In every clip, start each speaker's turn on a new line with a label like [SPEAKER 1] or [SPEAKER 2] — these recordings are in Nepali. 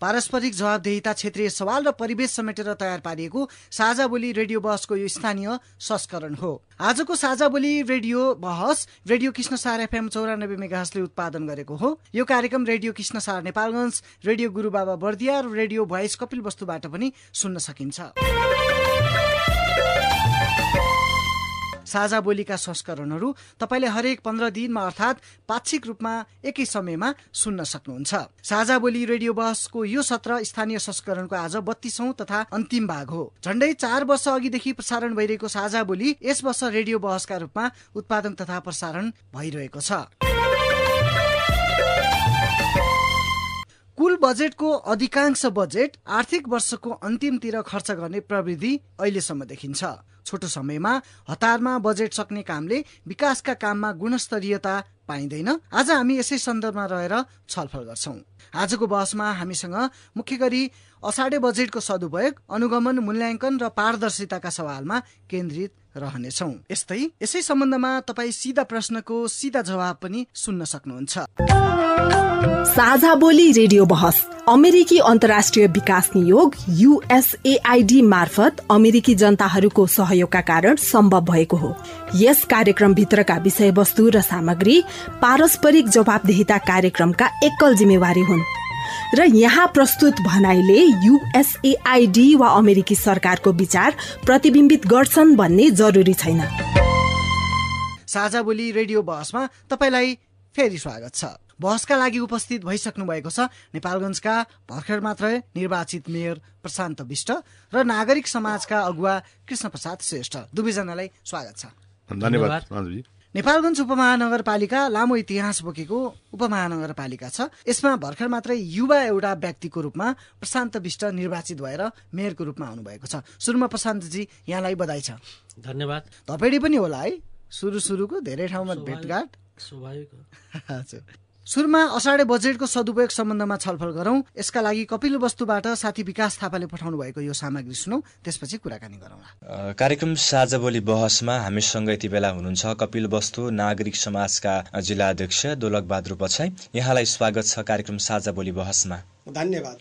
[SPEAKER 1] पारस्परिक जवाबदेहिता क्षेत्रीय सवाल र परिवेश समेटेर तयार पारिएको साझा बोली रेडियो बहसको यो स्थानीय संस्करण हो। आजको साझा बोली रेडियो बहस रेडियो कृष्ण सार एफएम चौरानब्बे मेगाहसले उत्पादन गरेको हो। यो कार्यक्रम रेडियो कृष्ण सार नेपालगञ्ज रेडियो गुरु बाबा बर्दिया र रेडियो भोइस कपिल वस्तुबाट पनि सुन्न सकिन्छ। साझा बोलीका संस्करणहरू तपाईँले हरेक पन्ध्र दिनमा अर्थात् पाक्षिक रूपमा एकै समयमा सुन्न सक्नुहुन्छ। साझा बोली रेडियो बहसको यो सत्र स्थानीय संस्करणको आज बत्तीसौं तथा अन्तिम भाग हो। झण्डै चार वर्ष अघिदेखि प्रसारण भइरहेको साझा बोली यस वर्ष रेडियो बहसका रूपमा उत्पादन तथा प्रसारण भइरहेको छ। कुल बजेटको अधिकांश बजेट आर्थिक वर्षको अन्तिमतिर खर्च गर्ने प्रविधि अहिलेसम्म देखिन्छ। छोटो समयमा हतारमा बजेट सक्ने कामले विकासका काममा गुणस्तरीयता पाइँदैन। आज हामी यसै सन्दर्भमा रहेर छलफल गर्छौं। आजको बहसमा हामीसँग मुख्य गरी असाढे बजेटको सदुपयोग अनुगमन मूल्याङ्कन र पारदर्शिताका सवालमा केन्द्रित रहनेछौ। यस्तै यसै सम्बन्धमा तपाईँ सिधा प्रश्नको सिधा जवाब पनि सुन्न सक्नुहुन्छ।
[SPEAKER 2] साझा बोली रेडियो बहस अमेरिकी अन्तर्राष्ट्रिय विकास नियोग युएसएआईडी मार्फत अमेरिकी जनताहरूको सहयोगका कारण सम्भव भएको हो। यस कार्यक्रमभित्रका विषयवस्तु र सामग्री पारस्परिक जवाबदेहिता कार्यक्रमका एकल जिम्मेवारी हुन्। र यहाँ प्रस्तुत भनाइले युएसएआईडी वा अमेरिकी सरकारको विचार प्रतिबिम्बित गर्छन् भन्ने जरुरी छैन।
[SPEAKER 1] साझा बोली रेडियो बहसमा तपाईँलाई फेरि स्वागत छ। बहसका लागि उपस्थित भइसक्नु भएको छ नेपालगञ्जका भर्खर मात्रै निर्वाचित मेयर प्रशान्त विष्ट र नागरिक समाजका अगुवा कृष्ण प्रसाद श्रेष्ठ। दुवैजनालाई स्वागत छ।
[SPEAKER 3] धन्यवाद
[SPEAKER 1] नेपालगञ्ज उपमहानगरपालिका लामो इतिहास बोकेको उपमहानगरपालिका छ। यसमा भर्खर मात्रै युवा एउटा व्यक्तिको रूपमा प्रशान्त विष्ट निर्वाचित भएर मेयरको रूपमा आउनुभएको छ। सुरुमा प्रशान्तजी यहाँलाई बधाई छ।
[SPEAKER 4] धन्यवाद।
[SPEAKER 1] धपेडी पनि होला है। सुरु सुरुको धेरै ठाउँमा भेटघाट।
[SPEAKER 4] स्वाभाविक
[SPEAKER 1] हजुर। सुरुमा असाढे बजेटको सदुपयोग सम्बन्धमा छलफल गरौं। यसका लागि कपिल वस्तुबाट साथी विकास थापाले पठाउनु भएको यो सामग्री सुनौ। त्यसपछि कुराकानी गरौँला।
[SPEAKER 5] कार्यक्रम साझा बोली बहसमा हामीसँग यति बेला हुनुहुन्छ कपिल वस्तु नागरिक समाजका जिल्ला अध्यक्ष दोलक बहादुर पछाई यहाँलाई स्वागत छ कार्यक्रम साझा बोली बहसमा।
[SPEAKER 6] धन्यवाद।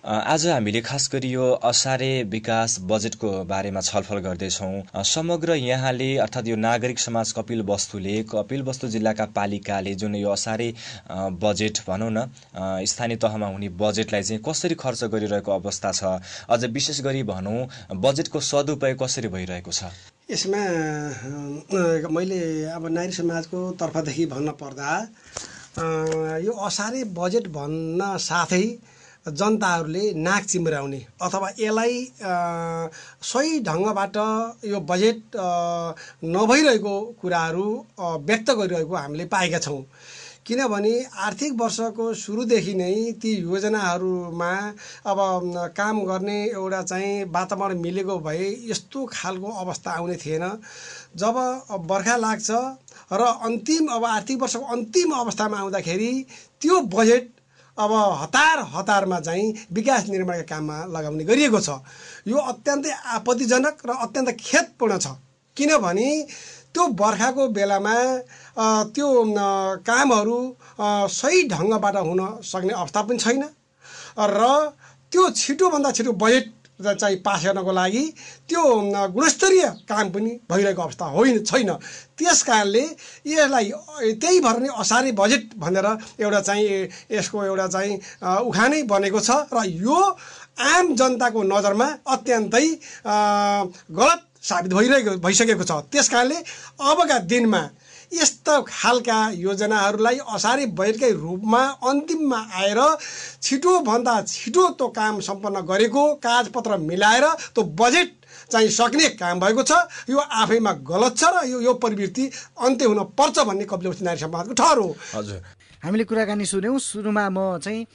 [SPEAKER 5] आज हामीले खास गरी यो असारे विकास बजेटको बारेमा छलफल गर्दैछौँ। समग्र यहाँले अर्थात् यो नागरिक समाज कपिल वस्तुले कपिल वस्तु जिल्लाका पालिकाले जुन यो असारे बजेट भनौँ न स्थानीय तहमा हुने बजेटलाई चाहिँ कसरी खर्च गरिरहेको अवस्था छ अझ विशेष गरी भनौँ बजेटको सदुपयोग कसरी भइरहेको छ?
[SPEAKER 6] यसमा मैले अब नारी समाजको तर्फदेखि भन्न पर्दा यो असारे बजेट भन्न साथै जनताहरूले नाक चिम्राउने अथवा यसलाई सही ढङ्गबाट यो बजेट नभइरहेको कुराहरू व्यक्त गरिरहेको हामीले पाएका छौँ। किनभने आर्थिक वर्षको सुरुदेखि नै ती योजनाहरूमा अब काम गर्ने एउटा चाहिँ वातावरण मिलेको भए यस्तो खालको अवस्था आउने थिएन। जब बर्खा लाग्छ र अन्तिम अब आर्थिक वर्षको अन्तिम अवस्थामा आउँदाखेरि त्यो बजेट अब हतार हतारमा चाहिँ विकास निर्माणका काममा लगाउने गरिएको छ। यो अत्यन्तै आपत्तिजनक र अत्यन्त खेतपूर्ण छ। किनभने त्यो बर्खाको बेलामा त्यो कामहरू सही ढङ्गबाट हुन सक्ने अवस्था पनि छैन। र त्यो छिटोभन्दा छिटो बजेट चाहिँ पास गर्नको लागि त्यो गुणस्तरीय काम पनि भइरहेको अवस्था होइन छैन। त्यस कारणले यसलाई त्यही भएर नै असारे बजेट भनेर एउटा चाहिँ यसको एउटा चाहिँ उखानै बनेको छ र यो आम जनताको नजरमा अत्यन्तै गलत साबित भइरहेको भइसकेको छ। त्यस कारणले अबका दिनमा यस्ता खालका योजनाहरूलाई असारे बजेटकै रूपमा अन्तिममा आएर छिटोभन्दा छिटो त्यो काम सम्पन्न गरेको कागजपत्र मिलाएर त्यो बजेट चाहिँ सक्ने काम भएको छ। यो आफैमा गलत छ र यो यो प्रवृत्ति अन्त्य हुन पर्छ भन्ने कपिलवस्ती नारी समाजको ठहर। हो
[SPEAKER 5] हजुर।
[SPEAKER 1] हामीले कुराकानी सुन्यौँ। सुरुमा म चाहिँ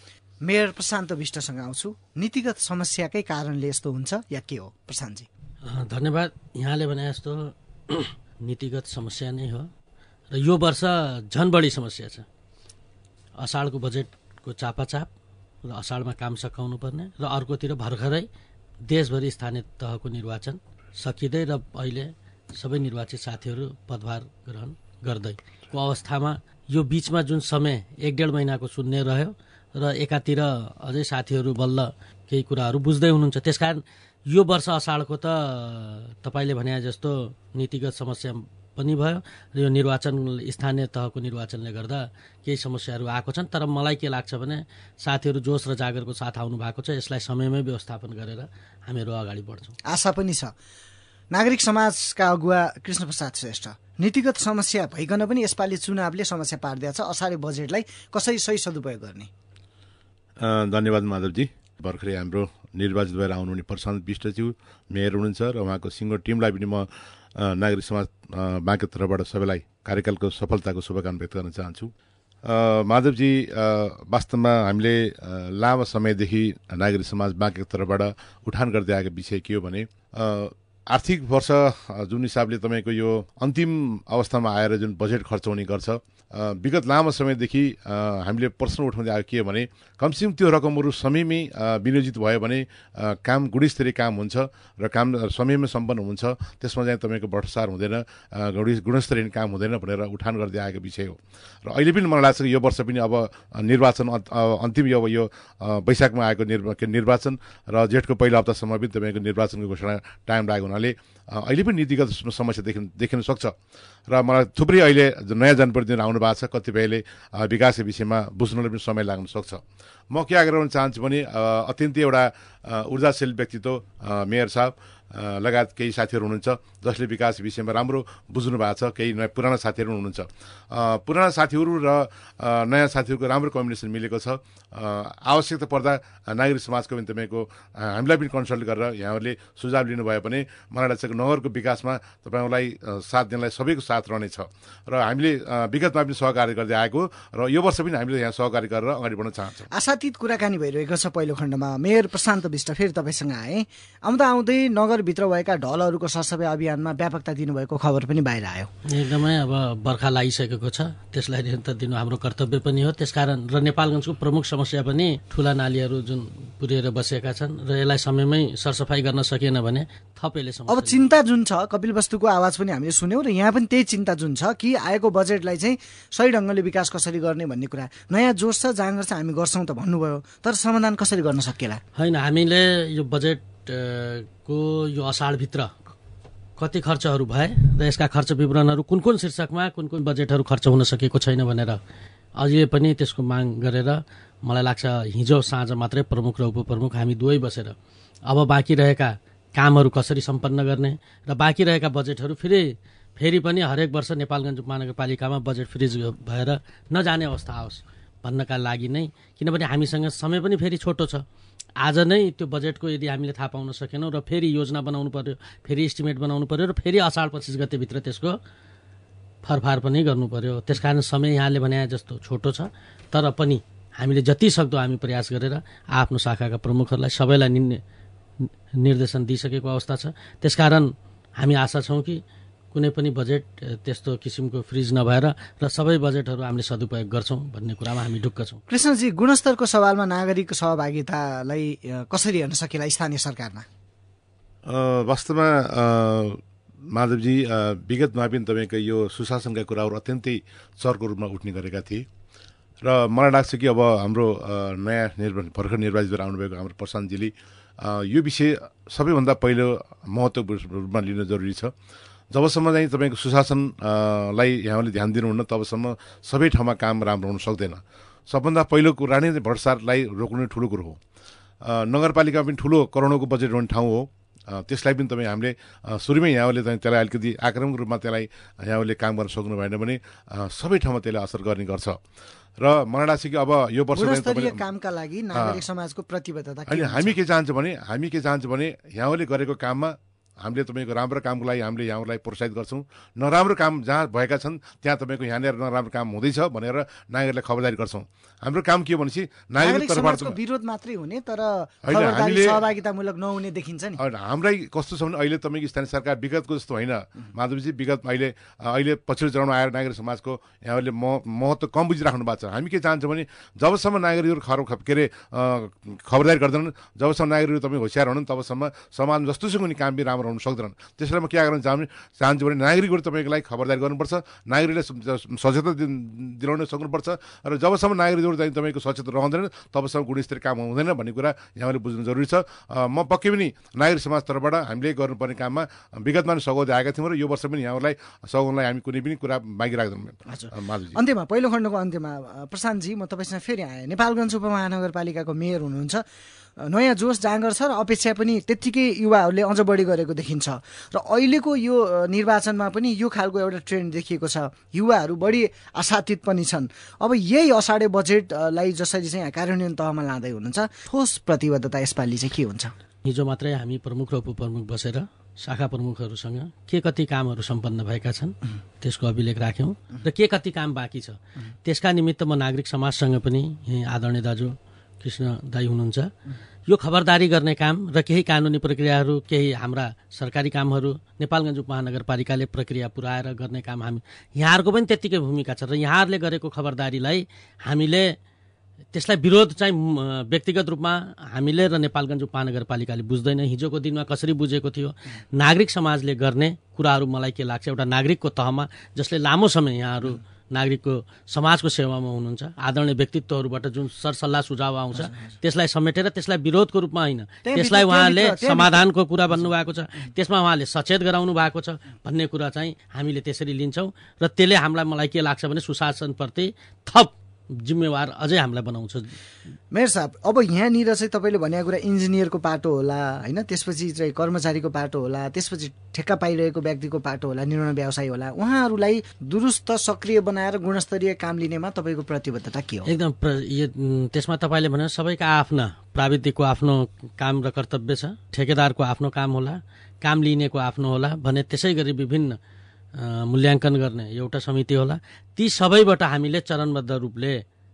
[SPEAKER 1] मेयर प्रशान्त विष्टसँग आउँछु। नीतिगत समस्याकै कारणले यस्तो हुन्छ या के हो? प्रशान्तजी।
[SPEAKER 4] धन्यवाद। यहाँले भने जस्तो नीतिगत समस्या नै हो। र यो वर्ष झन् बढी समस्या छ। असाढको बजेटको चापाचाप र असाढमा काम सकाउनु पर्ने र अर्कोतिर भर्खरै देशभरि स्थानीय तहको निर्वाचन सकिँदै र अहिले सबै निर्वाचित साथीहरू पदभार ग्रहण गर्दैको अवस्थामा यो बिचमा जुन समय एक डेढ महिनाको शून्य रह्यो र एकातिर अझै साथीहरू बल्ल केही कुराहरू बुझ्दै हुनुहुन्छ त्यसकारण यो वर्ष असाढको त तपाईँले भने जस्तो नीतिगत समस्या पनि भयो र यो निर्वाचन स्थानीय तहको निर्वाचनले गर्दा केही समस्याहरू आएको छन्। तर मलाई के लाग्छ भने साथीहरू जोस र जागरको साथ आउनु भएको छ। यसलाई समयमै व्यवस्थापन गरेर हामीहरू अगाडि बढ्छौँ।
[SPEAKER 1] आशा पनि छ। नागरिक समाजका अगुवा कृष्ण प्रसाद श्रेष्ठ नीतिगत समस्या भइकन पनि यसपालि चुनावले समस्या पारिदिएको छ असारे बजेटलाई कसरी सही सदुपयोग गर्ने?
[SPEAKER 3] अ, धन्यवाद माधवजी। भर्खरै हाम्रो निर्वाचित भएर आउनुहुने प्रशान्त विष्टज्यू मेयर हुनुहुन्छ र उहाँको सिङ्गो टिमलाई पनि म नागरिक समाज बाँके तर्फबाट सबैलाई कार्यकालको सफलताको शुभकामना व्यक्त गर्न चाहन्छु। माधवजी वास्तवमा हामीले लामो समयदेखि नागरिक समाज बाँके तर्फबाट उठान गर्दै आएको विषय के हो भने आर्थिक वर्ष जुन हिसाबले तपाईँको यो अन्तिम अवस्थामा आएर जुन बजेट खर्च गर्छ विगत लामो समयदेखि हामीले प्रश्न उठाउँदै आएको के भने कमसेकम त्यो रकमहरू समयमै विनियोजित भयो भने काम गुणस्तरीय काम हुन्छ र काम समयमै सम्पन्न हुन्छ त्यसमा चाहिँ तपाईँको भ्रष्टाचार हुँदैन गुणस्तरीय काम हुँदैन भनेर उठान गर्दै आएको विषय हो। र अहिले पनि मलाई लाग्छ यो वर्ष पनि अब निर्वाचन अन्तिम यो यो वैशाखमा आएको निर्वाचन र जेठको पहिलो हप्तासम्म पनि तपाईँको निर्वाचनको घोषणा टाइम लागेको हुनाले अहिले पनि नीतिगत समस्या देखिन देखिन सक्छ। र मलाई थुप्रै अहिले नयाँ जनप्रतिनिधि आउनु भएको छ। कतिपयले विकासको विषयमा बुझ्नलाई पनि समय लाग्न सक्छ। म के आग्रह गर्न चाहन्छु भने अत्यन्तै एउटा ऊर्जाशील व्यक्तित्व मेयर साहब लगायत केही साथीहरू हुनुहुन्छ जसले विकास विषयमा राम्रो बुझ्नु भएको छ केही नयाँ पुराना साथीहरू हुनुहुन्छ। पुराना साथीहरू र नयाँ साथीहरूको राम्रो कम्बिनेसन मिलेको छ। आवश्यकता पर्दा नागरिक समाजको पनि तपाईँको हामीलाई पनि कन्सल्ट गरेर यहाँहरूले सुझाव लिनुभयो भने मलाई लाग्छ नगरको विकासमा तपाईँलाई अ, साथ दिनलाई सबैको साथ रहनेछ। र हामीले विगतमा पनि सहकार्य गर्दै आएको र यो वर्ष पनि हामीले यहाँ सहकार्य गरेर अगाडि बढ्न चाहन्छौँ।
[SPEAKER 1] आशातीत कुराकानी भइरहेको छ पहिलो खण्डमा। मेयर प्रशान्त विष्ट फेरि तपाईँसँग आए। आउँदा आउँदै नगरभित्र भएका ढलहरूको सरसफाइ अभियानमा व्यापकता दिनुभएको खबर पनि बाहिर आयो।
[SPEAKER 4] एकदमै अब बर्खा लागिसकेको छ। त्यसलाई निरन्तर दिनु हाम्रो कर्तव्य पनि हो। त्यसकारण र नेपालगञ्जको प्रमुख समस्या पनि ठुला नालीहरू जुन पुर्याएर बसेका छन् र यसलाई समयमै सरसफाइ गर्न सकिएन भने थप यसले
[SPEAKER 1] अब चिन्ता जुन छ कपिल वस्तुको आवाज पनि हामीले सुन्यौँ र यहाँ पनि त्यही चिन्ता जुन छ कि आएको बजेटलाई चाहिँ सही ढङ्गले विकास कसरी गर्ने भन्ने कुरा। नयाँ जोस छ जाँगर छ हामी गर्छौँ त भन्नुभयो। तर समाधान कसरी गर्न सकिएला?
[SPEAKER 4] होइन हामीले यो बजेट को यो असाढभित्र कति खर्चहरू भए र यसका खर्च विवरणहरू कुन कुन शीर्षकमा कुन कुन बजेटहरू खर्च हुन सकेको छैन भनेर अझै पनि त्यसको माग गरेर मलाई लाग्छ हिजो साँझ मात्रै प्रमुख र उपप्रमुख हामी दुवै बसेर अब बाँकी रहेका कामहरू कसरी सम्पन्न गर्ने र बाँकी रहेका बजेटहरू फेरि फेरि पनि हरेक वर्ष नेपालगञ्ज महानगरपालिकामा बजेट फ्रिज भएर नजाने अवस्था आओस् भन्नका लागि नै किनभने हामीसँग समय पनि फेरि छोटो छ। आज नै त्यो बजेटको यदि हामीले थाहा पाउन सकेनौँ र फेरि योजना बनाउनु पर्यो फेरि इस्टिमेट बनाउनु पर्यो र फेरि असाढ पच्चिस गतेभित्र त्यसको फरफार पनि गर्नु पर्यो। त्यस कारण समय यहाँले भने जस्तो छोटो छ तर पनि हामीले जति सक्दो हामी प्रयास गरेर आफ्नो शाखाका प्रमुखहरूलाई सबैलाई निर्देशन दिइसकेको अवस्था छ। त्यसकारण हामी आशा छौँ कि कुनै पनि बजेट त्यस्तो किसिमको फ्रिज नभएर र सबै बजेटहरू हामीले सदुपयोग गर्छौँ भन्ने कुरामा हामी ढुक्क छौँ।
[SPEAKER 1] कृष्णजी गुणस्तरको सवालमा नागरिक सहभागितालाई कसरी हेर्न सकिएला स्थानीय सरकारमा?
[SPEAKER 3] अ, वास्तवमा माधवजी विगतमा पनि तपाईँको यो सुशासनका कुराहरू अत्यन्तै चर्को रूपमा उठ्ने गरेका थिए। र मलाई लाग्छ कि अब हाम्रो नयाँ निर्वाचन भर्खर निर्वाचित भएर आउनुभएको हाम्रो प्रशान्तजीले यो विषय सबैभन्दा पहिलो महत्त्वपूर्ण रूपमा लिन जरुरी छ। जबसम्म चाहिँ तपाईँको सुशासनलाई यहाँले ध्यान दिनुहुन्न तबसम्म सबै ठाउँमा काम राम्रो हुन सक्दैन। सबभन्दा पहिलो कुरा नै भ्रष्टाचारलाई रोक्नु ठुलो कुरो हो। नगरपालिका पनि ठुलो करोडौँको बजेट हुने ठाउँ हो। त्यसलाई पनि तपाईँ हामीले सुरुमै यहाँले चाहिँ त्यसलाई अलिकति आक्रामक रूपमा त्यसलाई यहाँले काम गर्न सक्नु भएन भने सबै ठाउँमा त्यसले असर गर्ने गर्छ। र मलाई लाग्छ कि अब यो वर्ष
[SPEAKER 1] कामका लागि नागरिक समाजको प्रतिबद्धता?
[SPEAKER 3] हामी के चाहन्छौँ भने हामी के चाहन्छौँ भने यहाँले गरेको काममा हामीले तपाईँको राम्रो कामको लागि हामीले यहाँलाई प्रोत्साहित गर्छौँ। नराम्रो काम जहाँ भएका छन् त्यहाँ तपाईँको यहाँनिर नराम्रो काम हुँदैछ भनेर नागरिकलाई खबरदारी गर्छौँ। हाम्रो काम के हो भनेपछि नागरिक तर्फबाट
[SPEAKER 1] विरोध मात्रै हुने तर
[SPEAKER 3] हामीले-
[SPEAKER 1] सहभागितामूलक नहुने देखिन्छ नि।
[SPEAKER 3] होइन, हामीलाई कस्तो छ भने अहिले तपाईँको स्थानीय सरकार विगतको जस्तो होइन। माधवजी विगत अहिले अहिले पछिल्लो चरणमा आएर नागरिक समाजको यहाँहरूले म महत्त्व कम बुझिराख्नु भएको छ। हामी के चाहन्छौँ भने जबसम्म नागरिकहरू खर के अरे खबरदारी गर्दैनन् जबसम्म नागरिकहरू तपाईँ होसियार हुनु तबसम्म समाजमा जस्तोसुकै पनि काम पनि राम्रो हुन सक्दैनन्। त्यसलाई म के गर्न चाहन्छु चाहन्छु भने नागरिकहरू तपाईँको लागि खबरदारी गर्नुपर्छ नागरिकले सचेतता दिलाउन सक्नुपर्छ र जबसम्म नागरिकहरू चाहिँ तपाईँको सचेत रहँदैन तबसम्म गुणस्तरीय काम हुँदैन भन्ने कुरा यहाँले बुझ्नु जरुरी छ। म पक्कै पनि नागरिक समाज तर्फबाट हामीले गर्नुपर्ने काममा विगतमा पनि सघाउँदै आएका थियौँ र यो वर्ष पनि यहाँहरूलाई सघाउनलाई हामी कुनै पनि कुरा बाँकी राख्दैनौँ
[SPEAKER 1] अन्त्यमा पहिलो खण्डको अन्त्यमा प्रशान्तजी म तपाईँसँग फेरि आएँ। नेपालगञ्ज उपमहानगरपालिकाको मेयर हुनुहुन्छ। नयाँ जोस जाँगर छ र अपेक्षा पनि त्यत्तिकै युवाहरूले अझ बढी गरेको देखिन्छ। र अहिलेको यो निर्वाचनमा पनि यो खालको एउटा ट्रेन्ड देखिएको छ। युवाहरू बढी आशातीत पनि छन्। अब यही असाढे बजेटलाई जसरी चाहिँ कार्यान्वयन तहमा लाँदै हुनुहुन्छ ठोस प्रतिबद्धता यसपालि चाहिँ के हुन्छ?
[SPEAKER 4] हिजो मात्रै हामी प्रमुख र उपप्रमुख बसेर शाखा प्रमुखहरूसँग के कति कामहरू सम्पन्न भएका छन् त्यसको अभिलेख राख्यौँ। र के कति काम बाँकी छ त्यसका निमित्त म नागरिक समाजसँग पनि आदरणीय दाजु कृष्ण दाई हुनुहुन्छ। यो खबरदारी गर्ने काम र केही कानुनी प्रक्रियाहरू केही हाम्रा सरकारी कामहरू नेपालगञ्ज उपमहानगरपालिकाले प्रक्रिया पुऱ्याएर गर्ने काम हामी यहाँहरूको पनि त्यत्तिकै भूमिका छ र यहाँहरूले गरेको खबरदारीलाई हामीले त्यसलाई विरोध चाहिँ व्यक्तिगत रूपमा हामीले र नेपालगञ्ज उपमहानगरपालिकाले बुझ्दैन। हिजोको दिनमा कसरी बुझेको थियो? नागरिक समाजले गर्ने कुराहरू मलाई के लाग्छ? एउटा नागरिकको तहमा जसले लामो समय यहाँहरू नागरिकको समाजको सेवामा हुनुहुन्छ। आदरणीय व्यक्तित्वहरूबाट जुन सरसल्लाह सुझाव आउँछ त्यसलाई समेटेर त्यसलाई विरोधको रूपमा होइन। त्यसलाई उहाँले समाधानको कुरा भन्नुभएको छ। त्यसमा उहाँले सचेत गराउनु भएको छ भन्ने कुरा चाहिँ हामीले त्यसरी लिन्छौँ र त्यसले हामीलाई मलाई के लाग्छ भने सुशासनप्रति थप जिम्मेवार अझै हामीलाई बनाउँछ?
[SPEAKER 1] मेयर साहब अब यहाँनिर चाहिँ तपाईँले भनेको कुरा इन्जिनियरको पाटो होला होइन? त्यसपछि चाहिँ कर्मचारीको पाटो होला त्यसपछि ठेक्का पाइरहेको व्यक्तिको पाटो होला निर्माण व्यवसाय होला। उहाँहरूलाई दुरुस्त सक्रिय बनाएर गुणस्तरीय काम लिनेमा तपाईँको प्रतिबद्धता के हो?
[SPEAKER 4] एकदम त्यसमा तपाईँले भने सबैका आफ्ना प्राविधिकको आफ्नो काम र कर्तव्य छ ठेकेदारको आफ्नो काम होला काम लिनेको आफ्नो होला भने त्यसै गरी विभिन्न मूल्याङ्कन गर्ने एउटा समिति होला। ती सबैबाट हामीले चरणबद्ध रूपले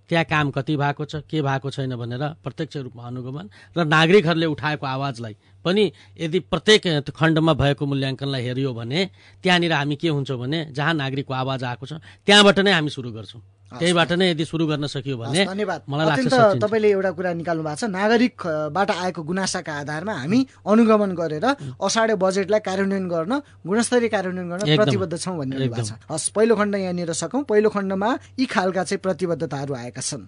[SPEAKER 4] त्यहाँ काम कति भएको छ के भएको छैन भनेर प्रत्यक्ष रूपमा अनुगमन र नागरिकहरूले उठाएको आवाजलाई पनि यदि प्रत्येक खण्डमा भएको मूल्याङ्कनलाई हेऱ्यो भने त्यहाँनिर हामी के हुन्छौँ भने जहाँ नागरिकको आवाज आएको छ त्यहाँबाट नै हामी सुरु गर्छौँ। त्यहीबाट नै यदि सुरु गर्न सकियो भने
[SPEAKER 1] धन्यवाद।
[SPEAKER 4] मलाई लाग्छ
[SPEAKER 1] तपाईँले एउटा कुरा निकाल्नु भएको छ। नागरिकबाट आएको गुनासाका आधारमा हामी अनुगमन गरेर असाढे बजेटलाई कार्यान्वयन गर्न गुणस्तरीय कार्यान्वयन गर्न। प्रतिबद्ध छौँ भन्ने भएको। छ। हस् पहिलो खण्ड यहाँनिर सकौँ। पहिलो खण्डमा यी खालका चाहिँ प्रतिबद्धताहरू आएका छन्।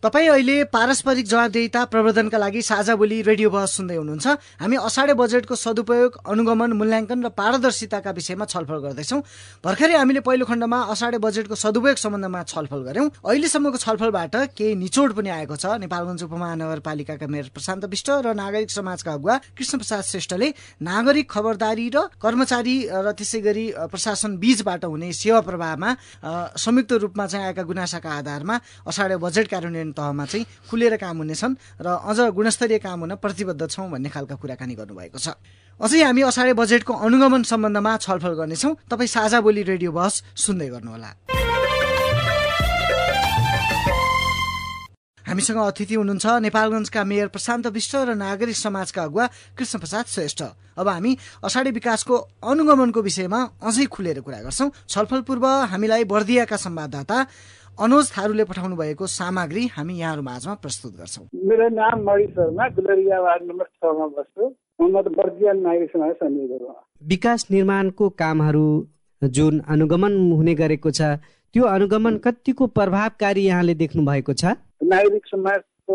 [SPEAKER 1] तपाईँ अहिले पारस्परिक जवाबदेहिता प्रवर्धनका लागि साझा बोली रेडियो बहस सुन्दै हुनुहुन्छ। हामी असाढे बजेटको सदुपयोग अनुगमन मूल्याङ्कन र पारदर्शिताका विषयमा छलफल गर्दैछौँ। भर्खरै हामीले पहिलो खण्डमा असाढे बजेटको सदुपयोग सम्बन्धमा छलफल गऱ्यौँ। अहिलेसम्मको छलफलबाट केही निचोड पनि आएको छ। नेपालगञ्ज उपमहानगरपालिकाका मेयर प्रशान्त विष्ट र नागरिक समाजका अगुवा कृष्ण प्रसाद श्रेष्ठले नागरिक खबरदारी र कर्मचारी र त्यसै गरी प्रशासन बीचबाट हुने सेवा प्रवाहमा संयुक्त रूपमा चाहिँ आएका गुनासाका आधारमा असाढे बजेट कार्यान्वयन तहमा चाहिँ खुलेर काम हुनेछन् र अझ गुणस्तरीय काम हुन प्रतिबद्ध छौँ भन्ने खालका कुराकानी गर्नुभएको छ। अझै हामी असाढे बजेटको अनुगमन सम्बन्धमा छलफल गर्नेछौँ। तपाईँ साझा बोली रेडियो बहस सुन्दै गर्नुहोला। हामीसँग अतिथि हुनुहुन्छ नेपालगञ्जका मेयर प्रशान्त विष्ट र नागरिक समाजका अगुवा कृष्ण प्रसाद श्रेष्ठ। अब हामी असाढी विकासको अनुगमनको विषयमा अझै खुलेर कुरा गर्छौँ। छलफल पूर्व हामीलाई बर्दियाका संवाददाता अनुज थारूले पठाउनु भएको सामग्री हामी यहाँहरू माझमा प्रस्तुत गर्छौँ।
[SPEAKER 7] मेरो नाम मणि शर्मा गुलरिया वार्ड नम्बर छमा बस्छु।
[SPEAKER 8] विकास निर्माणको कामहरू जुन अनुगमन हुने गरेको छ त्यो अनुगमन कतिको प्रभावकारी यहाँले देख्नु भएको छ?
[SPEAKER 7] नागरिक समाजको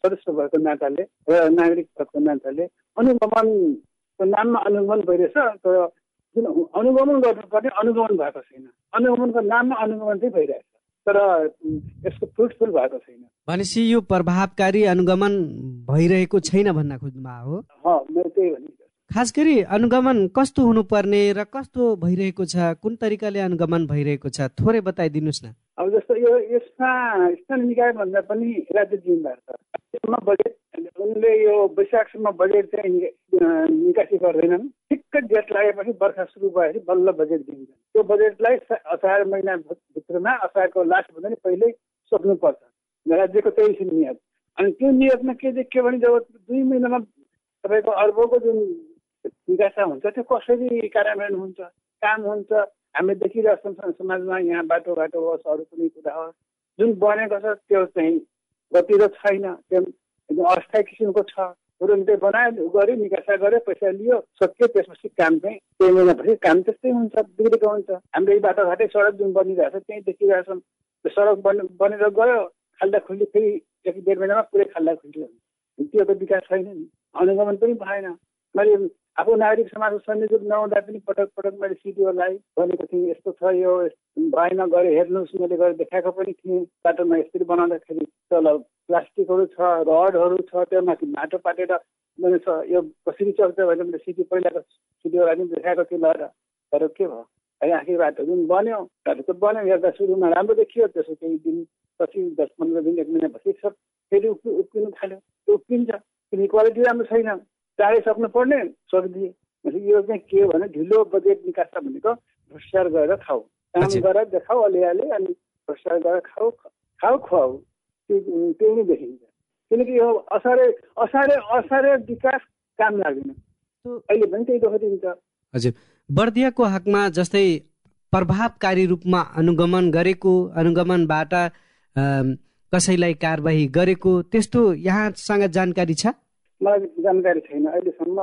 [SPEAKER 7] सदस्य भएको नाताले र नागरिक भएको नाताले अनुगमनको नाममा अनुगमन भइरहेछ तर जुन अनुगमन गर्नुपर्ने अनुगमन भएको छैन। अनुगमनको नाममा अनुगमन चाहिँ भइरहेछ। तर यसको फ्रुटफुल भएको छैन।
[SPEAKER 8] भनेपछि यो प्रभावकारी अनुगमन भइरहेको छैन भन्न खोज्नुभयो हो?
[SPEAKER 7] मैले त्यही भने
[SPEAKER 8] खास गरी अनुगमन कस्तो हुनुपर्ने र कस्तो भइरहेको छ कुन तरिकाले अनुगमन भइरहेको छ थोरै बताइदिनुहोस् न।
[SPEAKER 7] अब जस्तो यो यसमा स्थानीय निकाय भन्दा पनि राज्य जिम्मेवार छ। बजेट उनले यो वैशाखसम्म बजेट चाहिँ निकासी गर्दैनन्। ठिक्क जेठ लागेपछि बर्खा सुरु भएपछि बल्ल बजेट दिन्छ त्यो बजेटलाई असार महिना भित्रमा असारको लास्ट भन्दा नि पहिल्यै सक्नुपर्छ राज्यको त्यही नियत अनि त्यो नियतमा के देखियो भने जब दुई महिनामा तपाईँको अर्बको जुन निकासा हुन्छ त्यो कसरी कार्यान्वयन हुन्छ काम हुन्छ हामी देखिरहेको छौँ समाजमा यहाँ बाटोघाटो होस् अरू कुनै कुरा होस् जुन बनेको छ त्यो चाहिँ गतिलो छैन त्यो एकदम अस्थायी किसिमको छ। तुरुन्तै बनायो गऱ्यो निकासा गऱ्यो पैसा लियो सक्यो त्यसपछि काम चाहिँ केही महिनापछि काम त्यस्तै हुन्छ बिग्रेको हुन्छ। हाम्रो यही बाटोघाटै सडक जुन बनिरहेको छ त्यहीँ देखिरहेछौँ। त्यो सडक बन बनेर गयो खाल्दा खुल्ली फेरि एक डेढ महिनामा पुरै खाल्दा खुल्ली हुन्छ। त्यो त विकास छैन नि। अनुगमन पनि भएन। मैले आफू नागरिक समाजको संयोजक नहुँदा पनि पटक पटक मैले सिडिओलाई भनेको थिएँ यस्तो छ यो भएन गएर हेर्नुहोस् मैले गएर देखाएको पनि थिएँ। बाटोमा यसरी बनाउँदाखेरि तल प्लास्टिकहरू छ रडहरू छ त्यो माथि माटो पाटेर मैले छ। यो कसरी चल्छ भनेर मैले सिडी पहिलाको सिडिओलाई पनि देखाएको थिएँ लगेर तर के भयो? है आखिर बाटो जुन बन्यो बाटो त बन्यो हेर्दा सुरुमा राम्रो देखियो। त्यसो केही दिन पछि दस पन्ध्र दिन एक महिनापछि सब फेरि उक्कि उक्किनु थाल्यो। त्यो उक्किन्छ किनकि क्वालिटी राम्रो छैन। चाँडै सक्नु पर्ने सकिदिए भनेपछि यो चाहिँ के हो भने ढिलो बजेट निकास भनेको भ्रष्टाचार गरेर खाऊ। काम। गरेर देखाऊ अलिअलि अनि भ्रष्टाचार गरेर खाऊ खाऊ खुवाऊ। त्यो त्यो नै देखिन्छ। किनकि यो असारे असारे असारे विकास काम लाग्दैन। अहिले पनि त्यही दुःख दिन्छ
[SPEAKER 8] हजुर। बर्दियाको हकमा जस्तै प्रभावकारी रूपमा अनुगमन गरेको अनुगमनबाट कसैलाई कारवाही गरेको त्यस्तो यहाँसँग जानकारी छ?
[SPEAKER 7] मलाई जानकारी छैन। अहिलेसम्म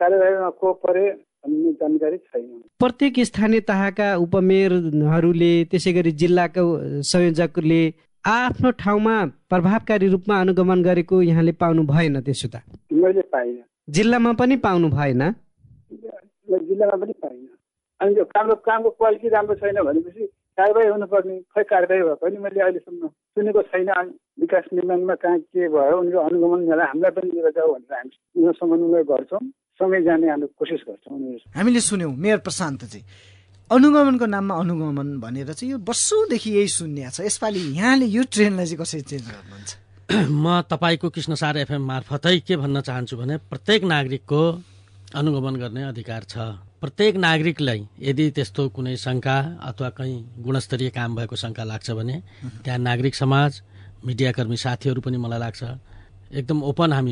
[SPEAKER 7] कार्यवाहीमा को परे भन्ने जानकारी छैन।
[SPEAKER 8] प्रत्येक स्थानीय तहका उपमेयरहरूले त्यसै गरी जिल्लाको संयोजकले आफ्नो ठाउँमा प्रभावकारी रूपमा अनुगमन गरेको यहाँले पाउनु भएन त्यसो त
[SPEAKER 7] मैले पाइनँ।
[SPEAKER 8] जिल्लामा पनि पाउनु भएन?
[SPEAKER 7] जिल्लामा पनि पाइनँ। अनि त्यो कामको कामको क्वालिटी राम्रो छैन भनेपछि कारवाही हुनुपर्ने खै कारवाही भएको पनि मैले अहिलेसम्म सुनेको छैन। अनि विकास निर्माणमा कहाँ के भयो उनीहरू अनुगमन गरेर हामीलाई पनि लिएर जाऊ भनेर हामी उनीहरूसँग उनीहरू गर्छौँ। सँगै जाने हामी कोसिस गर्छौँ उनीहरू।
[SPEAKER 1] हामीले सुन्यौँ मेयर प्रशान्तजी। अनुगमनको नाममा अनुगमन भनेर चाहिँ यो वर्षौँदेखि यही सुन्ने छ। यसपालि यहाँले यो ट्रेनलाई चाहिँ कसरी चेन्ज गर्नुहुन्छ?
[SPEAKER 4] म तपाईँको कृष्णसार एफएम मार्फतै के भन्न चाहन्छु भने प्रत्येक नागरिकको अनुगमन गर्ने अधिकार छ। प्रत्येक नागरिकलाई यदि त्यस्तो कुनै शङ्का अथवा कहीँ गुणस्तरीय काम भएको शङ्का लाग्छ भने त्यहाँ नागरिक समाज मिडियाकर्मी साथीहरू पनि मलाई लाग्छ एकदम ओपन हामी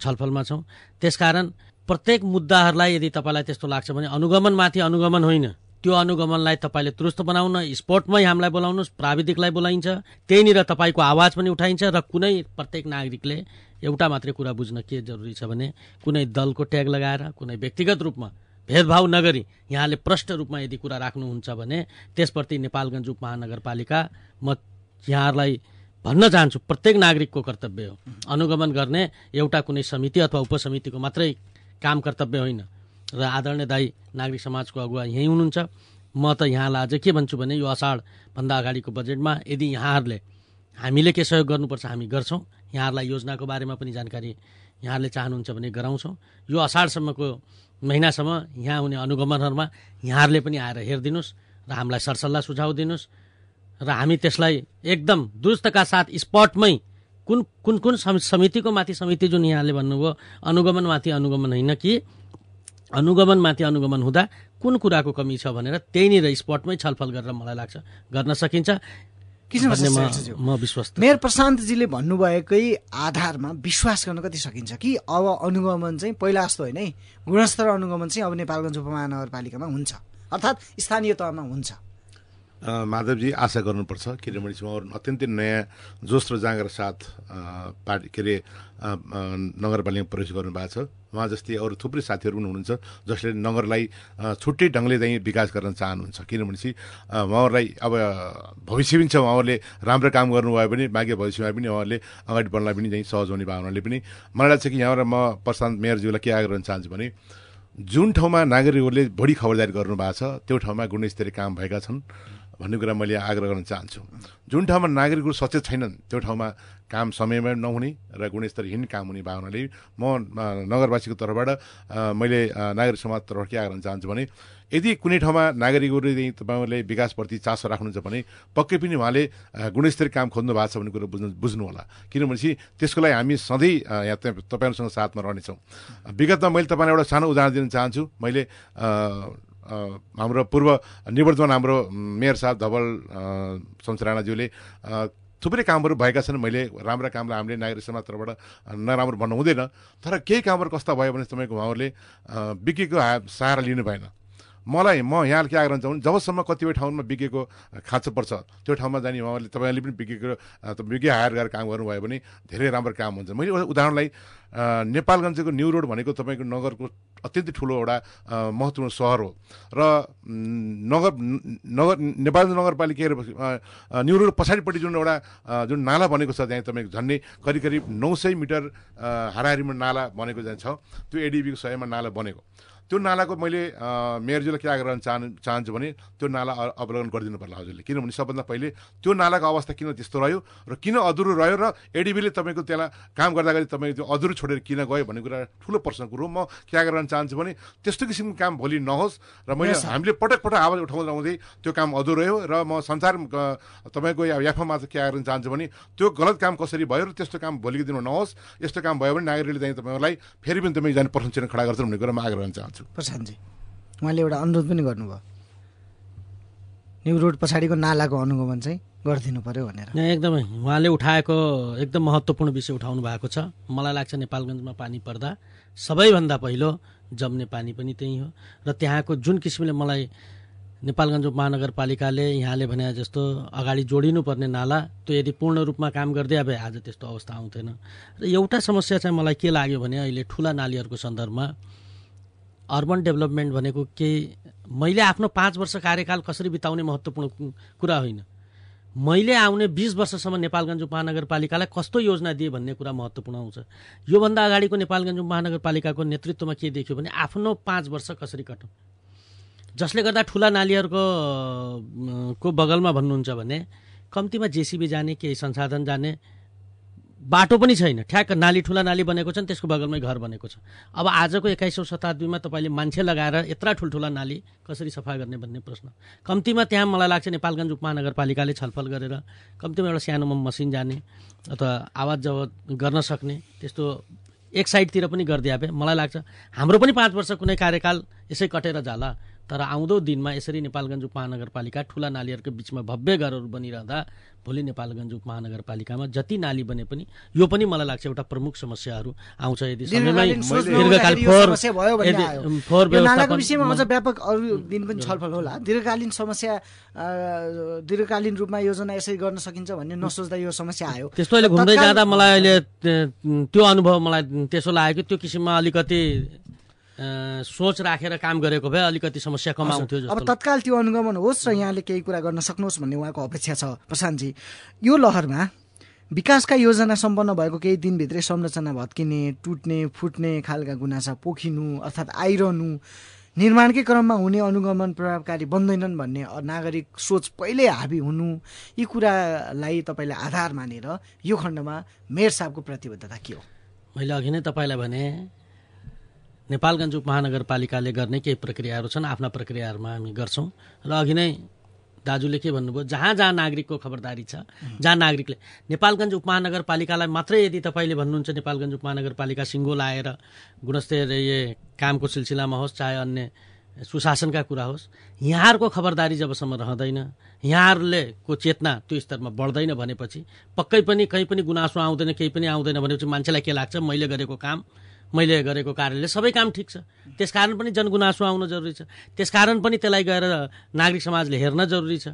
[SPEAKER 4] छलफलमा छौँ। त्यसकारण प्रत्येक मुद्दाहरूलाई यदि तपाईँलाई त्यस्तो लाग्छ भने अनुगमनमाथि अनुगमन होइन। त्यो अनुगमनलाई तपाईँले तुरुस्त बनाउन स्पोर्टमै हामीलाई बोलाउनुहोस् प्राविधिकलाई बोलाइन्छ त्यहीँनिर तपाईँको आवाज पनि उठाइन्छ र कुनै प्रत्येक नागरिकले एउटा मात्रै कुरा बुझ्न के जरुरी छ भने कुनै दलको ट्याग लगाएर कुनै व्यक्तिगत रूपमा भेदभाव नगरी यहाँले प्रष्ट रूपमा यदि कुरा राख्नुहुन्छ भने त्यसप्रति नेपालगञ्ज उपमहानगरपालिका म यहाँहरूलाई भन्न चाहन्छु प्रत्येक नागरिकको कर्तव्य हो। अनुगमन गर्ने एउटा कुनै समिति अथवा उपसमितिको मात्रै काम कर्तव्य होइन। र आदरणीय दाई नागरिक समाजको अगुवा यहीँ हुनुहुन्छ। म त यहाँलाई अझै के भन्छु भने यो असाढभन्दा अगाडिको बजेटमा यदि यहाँहरूले हामीले के सहयोग गर्नुपर्छ हामी गर्छौँ। यहाँहरूलाई योजनाको बारेमा पनि जानकारी यहाँहरूले चाहनुहुन्छ भने गराउँछौँ। यो असाढसम्मको महिनासम्म यहाँ हुने अनुगमनहरूमा यहाँहरूले पनि आएर हेरिदिनुहोस् र हामीलाई सरसल्लाह सुझाव दिनुहोस् र हामी त्यसलाई एकदम दुरुस्तका साथ स्पटमै कुन कुन कुन सम- समितिको माथि समिति जुन यहाँले भन्नुभयो अनुगमनमाथि अनुगमन होइन कि अनुगमनमाथि अनुगमन हुँदा कुन कुराको कमी छ भनेर त्यहीँनिर स्पटमै छलफल गरेर मलाई लाग्छ। गर्न सकिन्छ। म।
[SPEAKER 1] मेयर प्रशान्तजीले भन्नुभएकै आधारमा विश्वास गर्न कति सकिन्छ कि अब अनुगमन चाहिँ पहिला जस्तो होइन है? गुणस्तर अनुगमन चाहिँ अब नेपालगञ्ज उपमहानगरपालिकामा हुन्छ। अर्थात् स्थानीय तहमा हुन्छ।
[SPEAKER 3] अ, माधवजी आशा गर्नुपर्छ किनभने उहाँहरू अत्यन्तै नयाँ जोस र जाँगर साथ पार्टी के अरे नगरपालिकामा प्रवेश गर्नुभएको छ। उहाँ जस्तै अरू थुप्रै साथीहरू पनि हुनुहुन्छ जसले नगरलाई छुट्टै ढङ्गले चाहिँ विकास गर्न चाहनुहुन्छ। किनभनेपछि उहाँहरूलाई अब भविष्य पनि छ उहाँहरूले राम्रो काम गर्नुभयो भने बाँकी भविष्यमा पनि उहाँहरूले अगाडि बढ्नलाई पनि चाहिँ सहज हुने भावनाले पनि मलाई लाग्छ कि यहाँबाट म प्रशान्त मेयरज्यूलाई के आग्रह गर्न चाहन्छु भने जुन ठाउँमा नागरिकहरूले बढी खबरदारी गर्नुभएको छ त्यो ठाउँमा गुणस्तरीय काम भएका छन्। भन्ने कुरा मैले आग्रह गर्न चाहन्छु। जुन ठाउँमा नागरिकहरू सचेत छैनन् त्यो ठाउँमा काम समयमा नहुने र गुणस्तरहीन काम हुने भावनाले म नगरवासीको तर्फबाट मैले नागरिक समाज तर्फबाट के आग्रह चाहन्छु भने यदि कुनै ठाउँमा नागरिकहरूले तपाईँहरूले विकासप्रति चासो राख्नुहुन्छ भने पक्कै पनि उहाँले गुणस्तरीय काम खोज्नु भएको छ भन्ने कुरो बुझ्नु बुझ्नु होला किनभनेपछि त्यसको लागि हामी सधैँ यहाँ तपाईँहरूसँग साथमा रहनेछौँ। विगतमा मैले तपाईँलाई एउटा सानो उदाहरण दिन चाहन्छु। मैले हाम्रो पूर्व निवर्तमान हाम्रो मेयर साहब धवल शमशराणाज्यूले थुप्रै कामहरू भएका छन्। मैले राम्रा कामलाई हामीले नागरिक समाज तर्फबाट नराम्रो भन्नु हुँदैन तर केही कामहरू कस्ता भयो भने तपाईँको उहाँहरूले बिकेको सहारा लिनु भएन। मलाई म यहाँ के आग्रह चाहन्छु जबसम्म कतिपय ठाउँमा बिकेको खाँचो पर्छ त्यो ठाउँमा जाने उहाँले तपाईँले पनि बिकेको बिके हायर गरेर काम गर्नुभयो भने धेरै राम्रो काम हुन्छ। मैले उदाहरणलाई नेपालगञ्जको न्यु रोड भनेको तपाईँको नगरको अत्यन्तै ठुलो एउटा महत्त्वपूर्ण सहर हो। र नगर नगर नेपालगञ्ज नगरपालिका न्यु रोड पछाडिपट्टि जुन एउटा जुन नाला बनेको छ त्यहाँ तपाईँको झन्डै करिब करिब नौ सय मिटर हाराहारीमा नाला बनेको चाहिँ छ। त्यो एडिबीको सहयोगमा नाला बनेको। त्यो नालाको मैले मेयरजीलाई के आग्रह चाहनु चाहन्छु भने त्यो नाला अवलोकन गरिदिनु पर्ला हजुरले। किनभने सबभन्दा पहिले त्यो नालाको अवस्था किन त्यस्तो रह्यो र किन अधुरो रह्यो र एडिबीले तपाईँको त्यसलाई काम गर्दाखेरि तपाईँ त्यो अधुरो छोडेर किन गयो भन्ने कुरा ठुलो प्रश्नको कुरो म के आग्रह चाहन्छु भने त्यस्तो किसिमको काम भोलि नहोस् र मैले हामीले पटक पटक आवाज उठाउँदा आउँदै त्यो काम अधुरो रह्यो र म संसार तपाईँको याफामा चाहिँ के आग्रह चाहन्छु भने त्यो गलत काम कसरी भयो र त्यस्तो काम भोलिको दिनमा नहोस्। यस्तो काम भयो भने नागरिकले चाहिँ तपाईँलाई फेरि पनि तपाईँ जाने प्रश्न खडा गर्छ भन्ने कुरा म आग्रह चाहन्छु
[SPEAKER 1] चाहन्छु। प्रशान्तजी उहाँले एउटा अनुरोध पनि गर्नुभयो। न्यु रोड पछाडिको नालाको अनुगमन चाहिँ गरिदिनु पर्यो भनेर।
[SPEAKER 4] एकदमै उहाँले उठाएको एकदम महत्त्वपूर्ण विषय उठाउनु भएको छ। मलाई लाग्छ नेपालगञ्जमा पानी पर्दा सबैभन्दा पहिलो जम्ने पानी पनि त्यही हो। र त्यहाँको जुन किसिमले मलाई नेपालगञ्ज महानगरपालिकाले यहाँले भने जस्तो अगाडि जोडिनुपर्ने नाला त्यो यदि पूर्ण रूपमा काम गरिदिए भए आज त्यस्तो अवस्था आउँथेन। र एउटा समस्या चाहिँ मलाई के लाग्यो भने अहिले ठुला नालीहरूको सन्दर्भमा अर्बन डेभलपमेन्ट भनेको केही मैले आफ्नो पाँच वर्ष कार्यकाल कसरी बिताउने महत्त्वपूर्ण कुरा होइन। मैले आउने बिस वर्षसम्म नेपालगञ्ज उपमहानगरपालिकालाई कस्तो योजना दिए भन्ने कुरा महत्त्वपूर्ण आउँछ योभन्दा अगाडिको नेपालगञ्ज उपमहानगरपालिकाको नेतृत्वमा के देखियो भने आफ्नो पाँच वर्ष कसरी कटौँ? जसले गर्दा ठुला नालीहरूको को बगलमा भन्नुहुन्छ भने कम्तीमा जेसिबी जाने केही संसाधन जाने बाटो पनि छैन। ठ्याक्क नाली ठुला नाली बनेको छ नि त्यसको बगलमै घर बनेको छ। अब आजको एक्काइसौँ शताब्दीमा तपाईँले मान्छे लगाएर यत्रा ठुल्ठुला नाली कसरी सफा गर्ने भन्ने प्रश्न। कम्तीमा त्यहाँ मलाई लाग्छ नेपालगञ्ज उपमहानगरपालिकाले छलफल गरेर कम्तीमा एउटा सानोमा मसिन जाने अथवा आवाज जब गर्न सक्ने त्यस्तो एक साइडतिर पनि गरिदिए मलाई लाग्छ हाम्रो पनि पाँच वर्ष कुनै कार्यकाल यसै कटेर जाला। तर आउँदो दिनमा यसरी नेपालगञ्ज उपमहानगरपालिका ठुला नालीहरूको बिचमा भव्य घरहरू बनिरहँदा भोलि नेपालगञ्ज उपमहानगरपालिकामा जति नाली बने पनि यो पनि मलाई लाग्छ एउटा प्रमुख समस्याहरू आउँछ यदि
[SPEAKER 1] विषयमा अझ व्यापक अरू दिन पनि छलफल होला। दीर्घकालीन समस्या दीर्घकालीन रूपमा योजना यसरी गर्न सकिन्छ भन्ने नसोच्दा यो समस्या आयो।
[SPEAKER 4] त्यस्तो अहिले घुम्दै जाँदा मलाई अहिले त्यो अनुभव मलाई त्यसो लाग्यो कि त्यो किसिममा अलिकति सोच राखेर काम गरेको भए अलिकति समस्या कम आउँथ्यो
[SPEAKER 1] अब तत्काल त्यो अनुगमन होस् र यहाँले केही कुरा गर्न सक्नुहोस् भन्ने उहाँको अपेक्षा छ। प्रशान्तजी यो लहरमा विकासका योजना सम्पन्न भएको केही दिनभित्रै संरचना भत्किने टुट्ने फुट्ने खालका गुनासा पोखिनु अर्थात् आइरहनु निर्माणकै क्रममा हुने अनुगमन प्रभावकारी बन्दैनन् भन्ने नागरिक सोच पहिल्यै हाबी हुनु यी कुरालाई तपाईँले आधार मानेर यो खण्डमा मेयर साहबको प्रतिबद्धता के हो?
[SPEAKER 4] मैले अघि नै तपाईँलाई भने नेपालगञ्ज उपमहानगरपालिकाले गर्ने केही प्रक्रियाहरू छन् आफ्ना प्रक्रियाहरूमा हामी गर्छौँ। र अघि नै दाजुले के भन्नुभयो जहाँ जहाँ नागरिकको खबरदारी छ जहाँ नागरिकले नेपालगञ्ज उपमहानगरपालिकालाई मात्रै यदि तपाईँले भन्नुहुन्छ नेपालगञ्ज उपमहानगरपालिका सिङ्गो लाएर गुणस्तरीय कामको सिलसिलामा होस् चाहे अन्य सुशासनका कुरा होस् यहाँहरूको खबरदारी जबसम्म रहँदैन यहाँहरूले को चेतना त्यो स्तरमा बढ्दैन भनेपछि पक्कै पनि कहीँ पनि गुनासो आउँदैन केही पनि आउँदैन भनेपछि मान्छेलाई के लाग्छ? मैले गरेको काम मैले गरेको कार्यले सबै काम ठिक छ। त्यसकारण पनि जनगुनासो आउन जरुरी छ। त्यसकारण पनि त्यसलाई गएर नागरिक समाजले हेर्न जरुरी छ।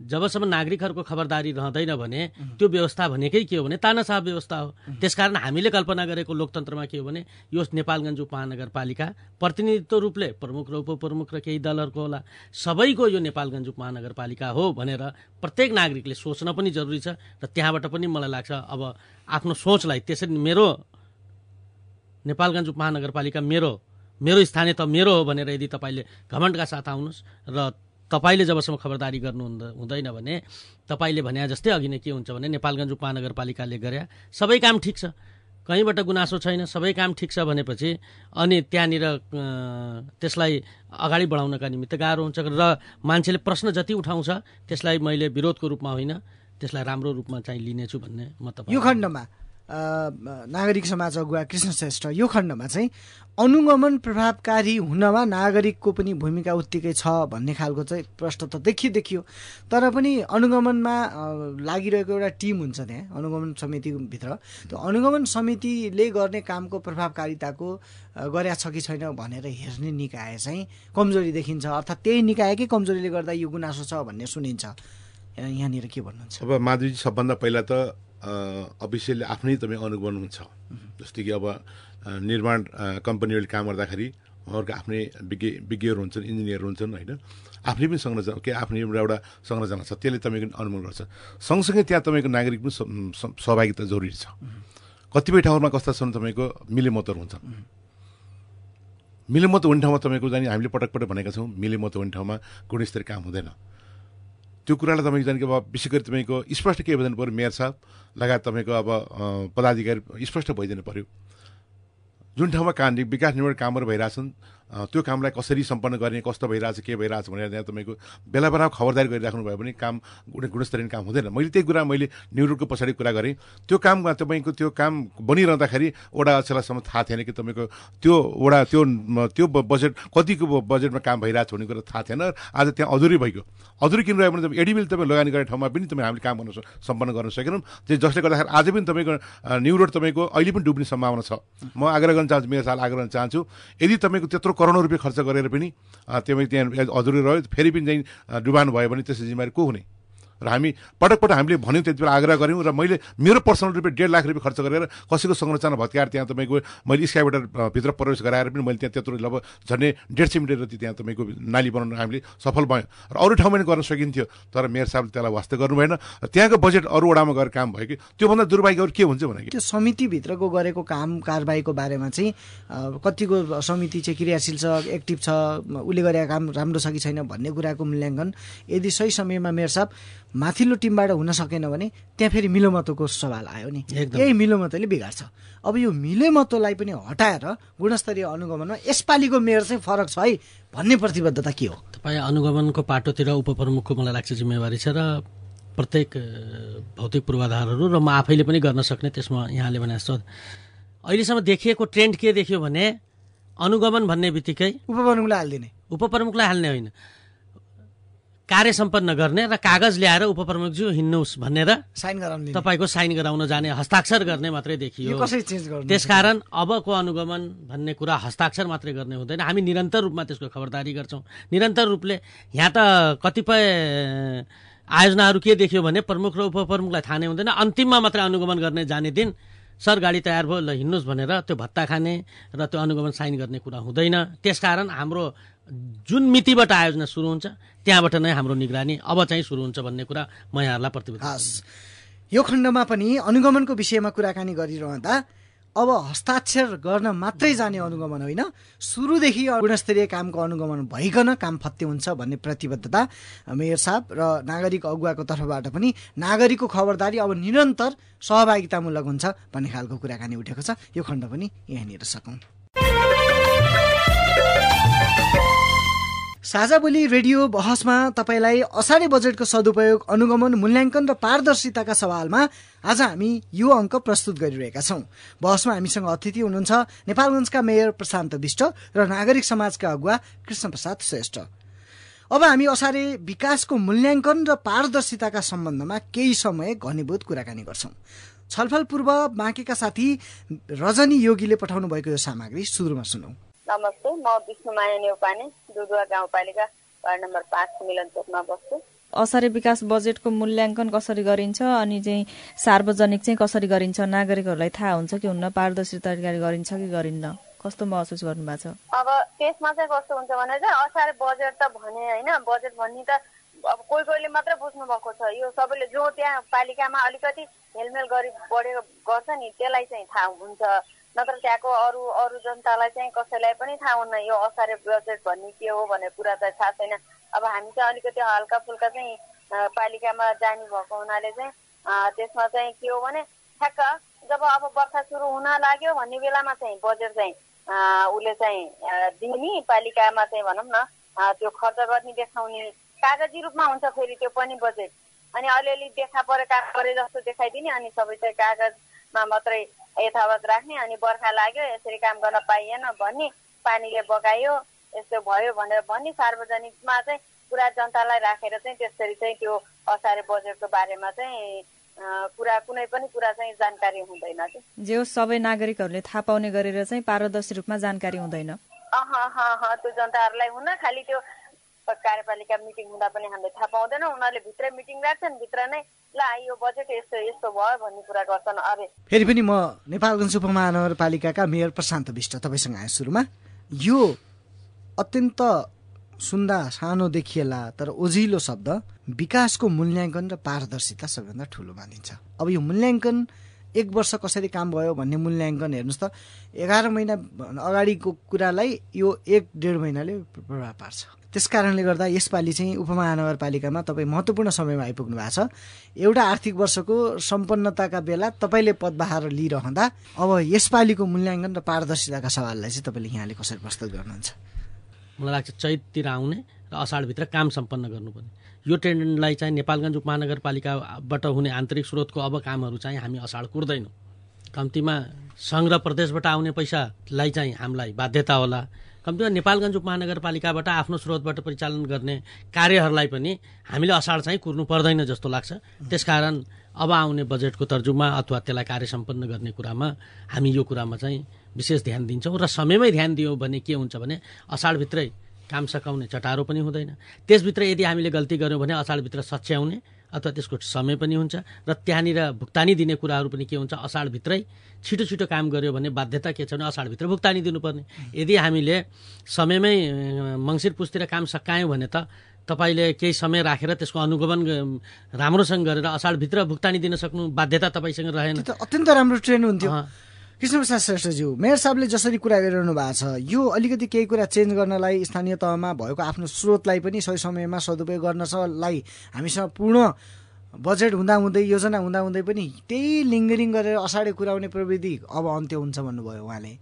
[SPEAKER 4] जबसम्म नागरिकहरूको खबरदारी रहँदैन भने त्यो व्यवस्था भनेकै के हो भने तानासाह व्यवस्था हो। त्यसकारण हामीले कल्पना गरेको लोकतन्त्रमा के हो भने यो नेपालगञ्ज उपमहानगरपालिका प्रतिनिधित्व रूपले प्रमुख र उपप्रमुख र केही दलहरूको होला सबैको यो नेपालगञ्ज उपमहानगरपालिका हो भनेर प्रत्येक नागरिकले सोच्न पनि जरुरी छ। र त्यहाँबाट पनि मलाई लाग्छ अब आफ्नो सोचलाई त्यसरी मेरो नेपालगञ्ज उपमहानगरपालिका मेरो मेरो स्थानीय त मेरो हो भनेर यदि तपाईँले घमण्डका साथ आउनुहोस् र तपाईँले जबसम्म खबरदारी गर्नु हुँद- हुँदैन भने तपाईँले भने जस्तै अघि नै के हुन्छ भने नेपालगञ्ज उपमहानगरपालिकाले गरे सबै काम ठिक छ। कहीँबाट गुनासो छैन सबै काम ठिक छ भनेपछि अनि त्यहाँनिर त्यसलाई अगाडि बढाउनका निमित्त गाह्रो हुन्छ र मान्छेले प्रश्न जति उठाउँछ त्यसलाई मैले विरोधको रूपमा होइन त्यसलाई राम्रो रूपमा चाहिँ लिनेछु भन्ने म तपाईँ
[SPEAKER 1] यो खण्डमा नागरिक समाज अगुवा कृष्ण श्रेष्ठ यो खण्डमा चाहिँ अनुगमन प्रभावकारी हुनमा नागरिकको पनि भूमिका उत्तिकै छ भन्ने खालको चाहिँ प्रश्न त देखियो देखियो। तर पनि अनुगमनमा लागिरहेको एउटा टिम हुन्छ त्यहाँ अनुगमन समितिभित्र। त्यो अनुगमन समितिले गर्ने कामको प्रभावकारिताको गरेका छ कि छैन भनेर हेर्ने निकाय चाहिँ कमजोरी देखिन्छ। अर्थात् त्यही निकायकै कमजोरीले गर्दा यो गुनासो छ भन्ने सुनिन्छ। यहाँनिर के भन्नुहुन्छ?
[SPEAKER 3] अब माधुजी सबभन्दा पहिला त अफिसियली आफ्नै तपाईँ अनुगमन हुन्छ जस्तै कि अब निर्माण कम्पनीहरूले काम गर्दाखेरि उहाँहरूको आफ्नै विज्ञ विज्ञहरू हुन्छन् इन्जिनियर हुन्छन् होइन? आफ्नै पनि संरचना के आफ्नै एउटा संरचना छ त्यसले तपाईँको अनुगमन गर्छ। सँगसँगै त्यहाँ तपाईँको नागरिक पनि सहभागिता जरुरी छ। कतिपय ठाउँमा कस्ता छन् तपाईँको? मिलेमतहरू हुन्छन्। मिलेमत हुने ठाउँमा तपाईँको जाने हामीले पटक पटक भनेका छौँ मिलेमत हुने ठाउँमा गुणस्तरीय काम हुँदैन। त्यो कुरालाई तपाईँको जाने कि अब विशेष गरी तपाईँको स्पष्ट के भइदिनु पऱ्यो मेयर साहब? लगायत तपाईँको अब पदाधिकारी स्पष्ट भइदिनु पऱ्यो जुन ठाउँमा काम विकास निर्माण कामहरू भइरहेछन् त्यो कामलाई कसरी सम्पन्न गर्ने कस्तो भइरहेछ के भइरहेछ भनेर त्यहाँ तपाईँको बेला बेला खबरदारी गरिराख्नु भयो भने काम गुण गुणस्तरीय काम हुँदैन। मैले त्यही कुरा मैले न्युरोडको पछाडि कुरा गरेँ। त्यो काममा तपाईँको त्यो काम बनिरहँदाखेरि वडा अक्षरसम्म थाहा थिएन कि तपाईँको त्यो वडा त्यो त्यो बजेट कतिको बजेटमा काम भइरहेछ भन्ने कुरा थाहा थिएन आज त्यहाँ अधुरै भइगयो। अधुरै किन रह्यो भने तपाईँ एडिबिल तपाईँ लगानी गर्ने ठाउँमा पनि तपाईँ हामीले काम गर्न सम्पन्न गर्न सकेनौँ। जसले गर्दाखेरि आज पनि तपाईँको अ, न्यु रोड तपाईँको अहिले पनि डुब्ने सम्भावना छ। म आग्रह गर्न चाहन्छु मेरो साल आग्रह गर्न चाहन्छु। यदि तपाईँको त्यत्रो करोडौँ रुपियाँ खर्च गरेर पनि तपाईँ त्यहाँ अधुरै रह्यो। फेरि पनि चाहिँ डुबान भयो भने त्यसको जिम्मेवारी को हुने? र हामी पटक पटक हामीले भन्यौँ त्यति बेला आग्रह गऱ्यौँ र मैले मेरो पर्सनल रुपियाँ डेढ लाख रुपियाँ खर्च गरेर कसैको संरचना भत्काएर त्यहाँ तपाईँको मैले स्काइबाट प्रवेश गराएर पनि मैले त्यहाँ त्यत्रो लगभग झन्डै डेढ सय मिटर जति त्यहाँ तपाईँको नाली बनाउन हामीले सफल भयौँ र अरू ठाउँमा पनि गर्न सकिन्थ्यो तर मेयर साहबले त्यसलाई वास्ता गर्नु भएन र त्यहाँको बजेट अरू वडामा गएर काम भयो कि त्योभन्दा दुर्भाग्य अरू के हुन्छ भने
[SPEAKER 1] त्यो समितिभित्रको गरेको काम कारबाहीको बारेमा चाहिँ कतिको समिति चाहिँ क्रियाशील छ एक्टिभ छ उसले गरेको काम राम्रो छ कि छैन भन्ने कुराको मूल्याङ्कन यदि सही समयमा मेयर साहब माथिल्लो टिमबाट हुन सकेन भने त्यहाँ फेरि मिलोमतोको सवाल आयो नि। यही मिलोमतोले बिगार्छ। अब यो मिलेमतोलाई पनि हटाएर गुणस्तरीय अनुगमनमा यसपालिको मेयर चाहिँ फरक छ है भन्ने प्रतिबद्धता के हो?
[SPEAKER 4] तपाईँ अनुगमनको पाटोतिर उपप्रमुखको मलाई लाग्छ जिम्मेवारी छ र प्रत्येक भौतिक पूर्वाधारहरू र म आफैले पनि गर्न सक्ने त्यसमा यहाँले भने जस्तो अहिलेसम्म देखिएको ट्रेन्ड के देख्यो भने अनुगमन भन्ने बित्तिकै
[SPEAKER 1] उपप्रमुखलाई हालिदिने।
[SPEAKER 4] उपप्रमुखलाई हाल्ने होइन। कार्य सम्पन्न गर्ने र कागज ल्याएर उपप्रमुखज्यू हिँड्नुहोस् भनेर
[SPEAKER 1] साइन गराउनु
[SPEAKER 4] तपाईँको साइन गराउन जाने हस्ताक्षर गर्ने मात्रै देखियो। त्यसकारण अबको अनुगमन भन्ने कुरा हस्ताक्षर मात्रै गर्ने हुँदैन। हामी निरन्तर रूपमा त्यसको खबरदारी गर्छौँ। निरन्तर रूपले यहाँ त कतिपय आयोजनाहरू के देखियो भने प्रमुख र उपप्रमुखलाई थाहा नै हुँदैन। अन्तिममा मात्रै अनुगमन गर्ने जाने दिन सर गाडी तयार भयो ल हिँड्नुहोस् भनेर त्यो भत्ता खाने र त्यो अनुगमन साइन गर्ने कुरा हुँदैन। त्यसकारण हाम्रो जुन मितिबाट आयोजना सुरु हुन्छ त्यहाँबाट नै हाम्रो निगरानी अब चाहिँ सुरु हुन्छ भन्ने कुरा म यहाँहरूलाई प्रतिबद्ध
[SPEAKER 1] हस्। यो खण्डमा पनि अनुगमनको विषयमा कुराकानी गरिरहँदा अब हस्ताक्षर गर्न मात्रै जाने अनुगमन होइन सुरुदेखि गुणस्तरीय कामको अनुगमन भइकन काम फत्ते हुन्छ भन्ने प्रतिबद्धता मेयर साहब र नागरिक अगुवाको तर्फबाट पनि नागरिकको खबरदारी अब निरन्तर सहभागितामूलक हुन्छ भन्ने खालको कुराकानी उठेको छ। यो खण्ड पनि यहाँनिर सकौँ। साझा बोली रेडियो बहसमा तपाईँलाई असाढे बजेटको सदुपयोग अनुगमन मूल्याङ्कन र पारदर्शिताका सवालमा आज हामी यो अङ्क प्रस्तुत गरिरहेका छौँ। बहसमा हामीसँग अतिथि हुनुहुन्छ नेपालगञ्जका मेयर प्रशान्त विष्ट र नागरिक समाजका अगुवा कृष्ण प्रसाद श्रेष्ठ। अब हामी असारे विकासको मूल्याङ्कन र पारदर्शिताका सम्बन्धमा केही समय घनीभूत कुराकानी गर्छौँ। छलफल पूर्व बाँकेका साथी रजनी योगीले पठाउनु भएको यो सामग्री सुरुमा सुनौ।
[SPEAKER 9] नमस्ते म विष्णुमाया नेउपाने दुधुवा गाउँपालिका वार्ड नम्बर पाँच मिलन चोकमा बस्छु।
[SPEAKER 10] असारे विकास बजेटको मूल्याङ्कन कसरी गरिन्छ अनि चाहिँ सार्वजनिक चाहिँ कसरी गरिन्छ? नागरिकहरूलाई थाहा हुन्छ कि हुन्न? पारदर्शिता तरिकाले गरिन्छ कि गरिन्न? कस्तो महसुस गर्नुभएको छ?
[SPEAKER 9] अब त्यसमा चाहिँ कस्तो हुन्छ भने चाहिँ असारे बजेट त भने होइन बजेट भन्ने त अब कोही कोहीले मात्रै बुझ्नु भएको छ। यो सबैले जो त्यहाँ पालिकामा अलिकति हेलमेल गरी बढेको गर्छ नि त्यसलाई चाहिँ थाहा हुन्छ। नत्र त्यहाँको अरू अरू जनतालाई चाहिँ कसैलाई पनि थाहा हुन्न यो असारे बजेट भन्ने के हो भन्ने कुरा त थाहा छैन। अब हामी चाहिँ अलिकति हल्का फुल्का चाहिँ पालिकामा जाने भएको हुनाले चाहिँ त्यसमा चाहिँ के हो भने ठ्याक्क जब अब वर्षा सुरु हुन लाग्यो भन्ने बेलामा चाहिँ बजेट चाहिँ उसले चाहिँ दिने पालिकामा चाहिँ भनौँ न त्यो खर्च गर्ने देखाउने कागजी रूपमा हुन्छ फेरि त्यो पनि बजेट अनि अलिअलि देखा परे काग परे जस्तो देखाइदिने अनि सबै चाहिँ कागजमा मात्रै यथावत राख्ने अनि बर्खा लाग्यो यसरी काम गर्न पाइएन भन्ने पानीले बगायो यस्तो भयो भनेर भन्ने सार्वजनिकमा चाहिँ पुरा जनतालाई राखेर चाहिँ त्यसरी चाहिँ त्यो असारे बजेटको बारेमा चाहिँ कुरा कुनै पनि कुरा चाहिँ जानकारी हुँदैन
[SPEAKER 10] जे सबै नागरिकहरूले थाहा पाउने गरेर चाहिँ पारदर्शी रूपमा जानकारी हुँदैन।
[SPEAKER 9] त्यो जनताहरूलाई हुन खालि त्यो कार्यपालिका मिटिङ हुँदा पनि हामीले थाहा पाउँदैनौँ। उनीहरूले भित्रै मिटिङ राख्छन् भित्र नै
[SPEAKER 1] फेरि पनि म नेपालगञ्ज उपमहानगरपालिकाका मेयर प्रशान्त विष्ट तपाईँसँग आएँ सुरुमा। यो अत्यन्त सुन्दा सानो देखिएला तर ओझिलो शब्द विकासको मूल्याङ्कन र पारदर्शिता सबैभन्दा ठुलो मानिन्छ। अब यो मूल्याङ्कन एक वर्ष कसरी काम भयो भन्ने मूल्याङ्कन हेर्नुहोस् त एघार महिना अगाडिको कुरालाई यो एक डेढ महिनाले प्रभाव पार्छ। त्यस कारणले गर्दा यसपालि चाहिँ उपमहानगरपालिकामा तपाईँ महत्त्वपूर्ण समयमा आइपुग्नु भएको छ। एउटा आर्थिक वर्षको सम्पन्नताका बेला तपाईँले पदभार लिइरहँदा अब यसपालिको मूल्याङ्कन र पारदर्शिताका सवाललाई चाहिँ तपाईँले यहाँले कसरी प्रस्तुत गर्नुहुन्छ?
[SPEAKER 4] मलाई लाग्छ चैततिर आउने र असाढभित्र काम सम्पन्न गर्नुपर्ने। यो ट्रेन्डलाई चाहिँ नेपालगञ्ज उपमहानगरपालिकाबाट हुने आन्तरिक स्रोतको अब कामहरू चाहिँ हामी असाढ कुर्दैनौँ। कम्तीमा सङ्घ र प्रदेशबाट आउने पैसालाई चाहिँ हामीलाई बाध्यता होला। कम्तीमा नेपालगञ्ज उपमहानगरपालिकाबाट आफ्नो स्रोतबाट परिचालन गर्ने कार्यहरूलाई पनि हामीले असाढ चाहिँ कुर्नु पर्दैन जस्तो लाग्छ। त्यसकारण अब आउने बजेटको तर्जुमा अथवा त्यसलाई कार्य सम्पन्न गर्ने कुरामा हामी यो कुरामा चाहिँ विशेष ध्यान दिन्छौँ र समयमै ध्यान दियौँ भने के हुन्छ भने असाढभित्रै काम सकाउने चटारो पनि हुँदैन। त्यसभित्र यदि हामीले गल्ती गऱ्यौँ भने असाढभित्र सच्याउने अथवा त्यसको समय पनि हुन्छ र त्यहाँनिर भुक्तानी दिने कुराहरू पनि के हुन्छ? असाढभित्रै छिटो छिटो काम गऱ्यो भने बाध्यता के छ भने असाढभित्र भुक्तानी दिनुपर्ने। यदि हामीले समयमै मङ्सिर पुसतिर काम सकायौँ भने त तपाईँले केही समय राखेर त्यसको अनुगमन राम्रोसँग गरेर असाढभित्र भुक्तानी दिन सक्नु बाध्यता तपाईँसँग रहेन।
[SPEAKER 1] अत्यन्त राम्रो ट्रेन्ड हुन्थ्यो। कृष्णप्रसाद श्रेष्ठज्यू मेयर साहबले जसरी कुरा गरिरहनु भएको छ यो अलिकति केही कुरा चेन्ज गर्नलाई स्थानीय तहमा भएको आफ्नो स्रोतलाई पनि सही समयमा सदुपयोग गर्नलाई हामीसँग पूर्ण बजेट हुँदाहुँदै योजना हुँदाहुँदै पनि त्यही लिङ्गरिङ गरेर असाढे कुराउने प्रविधि अब अन्त्य हुन्छ भन्नुभयो उहाँले।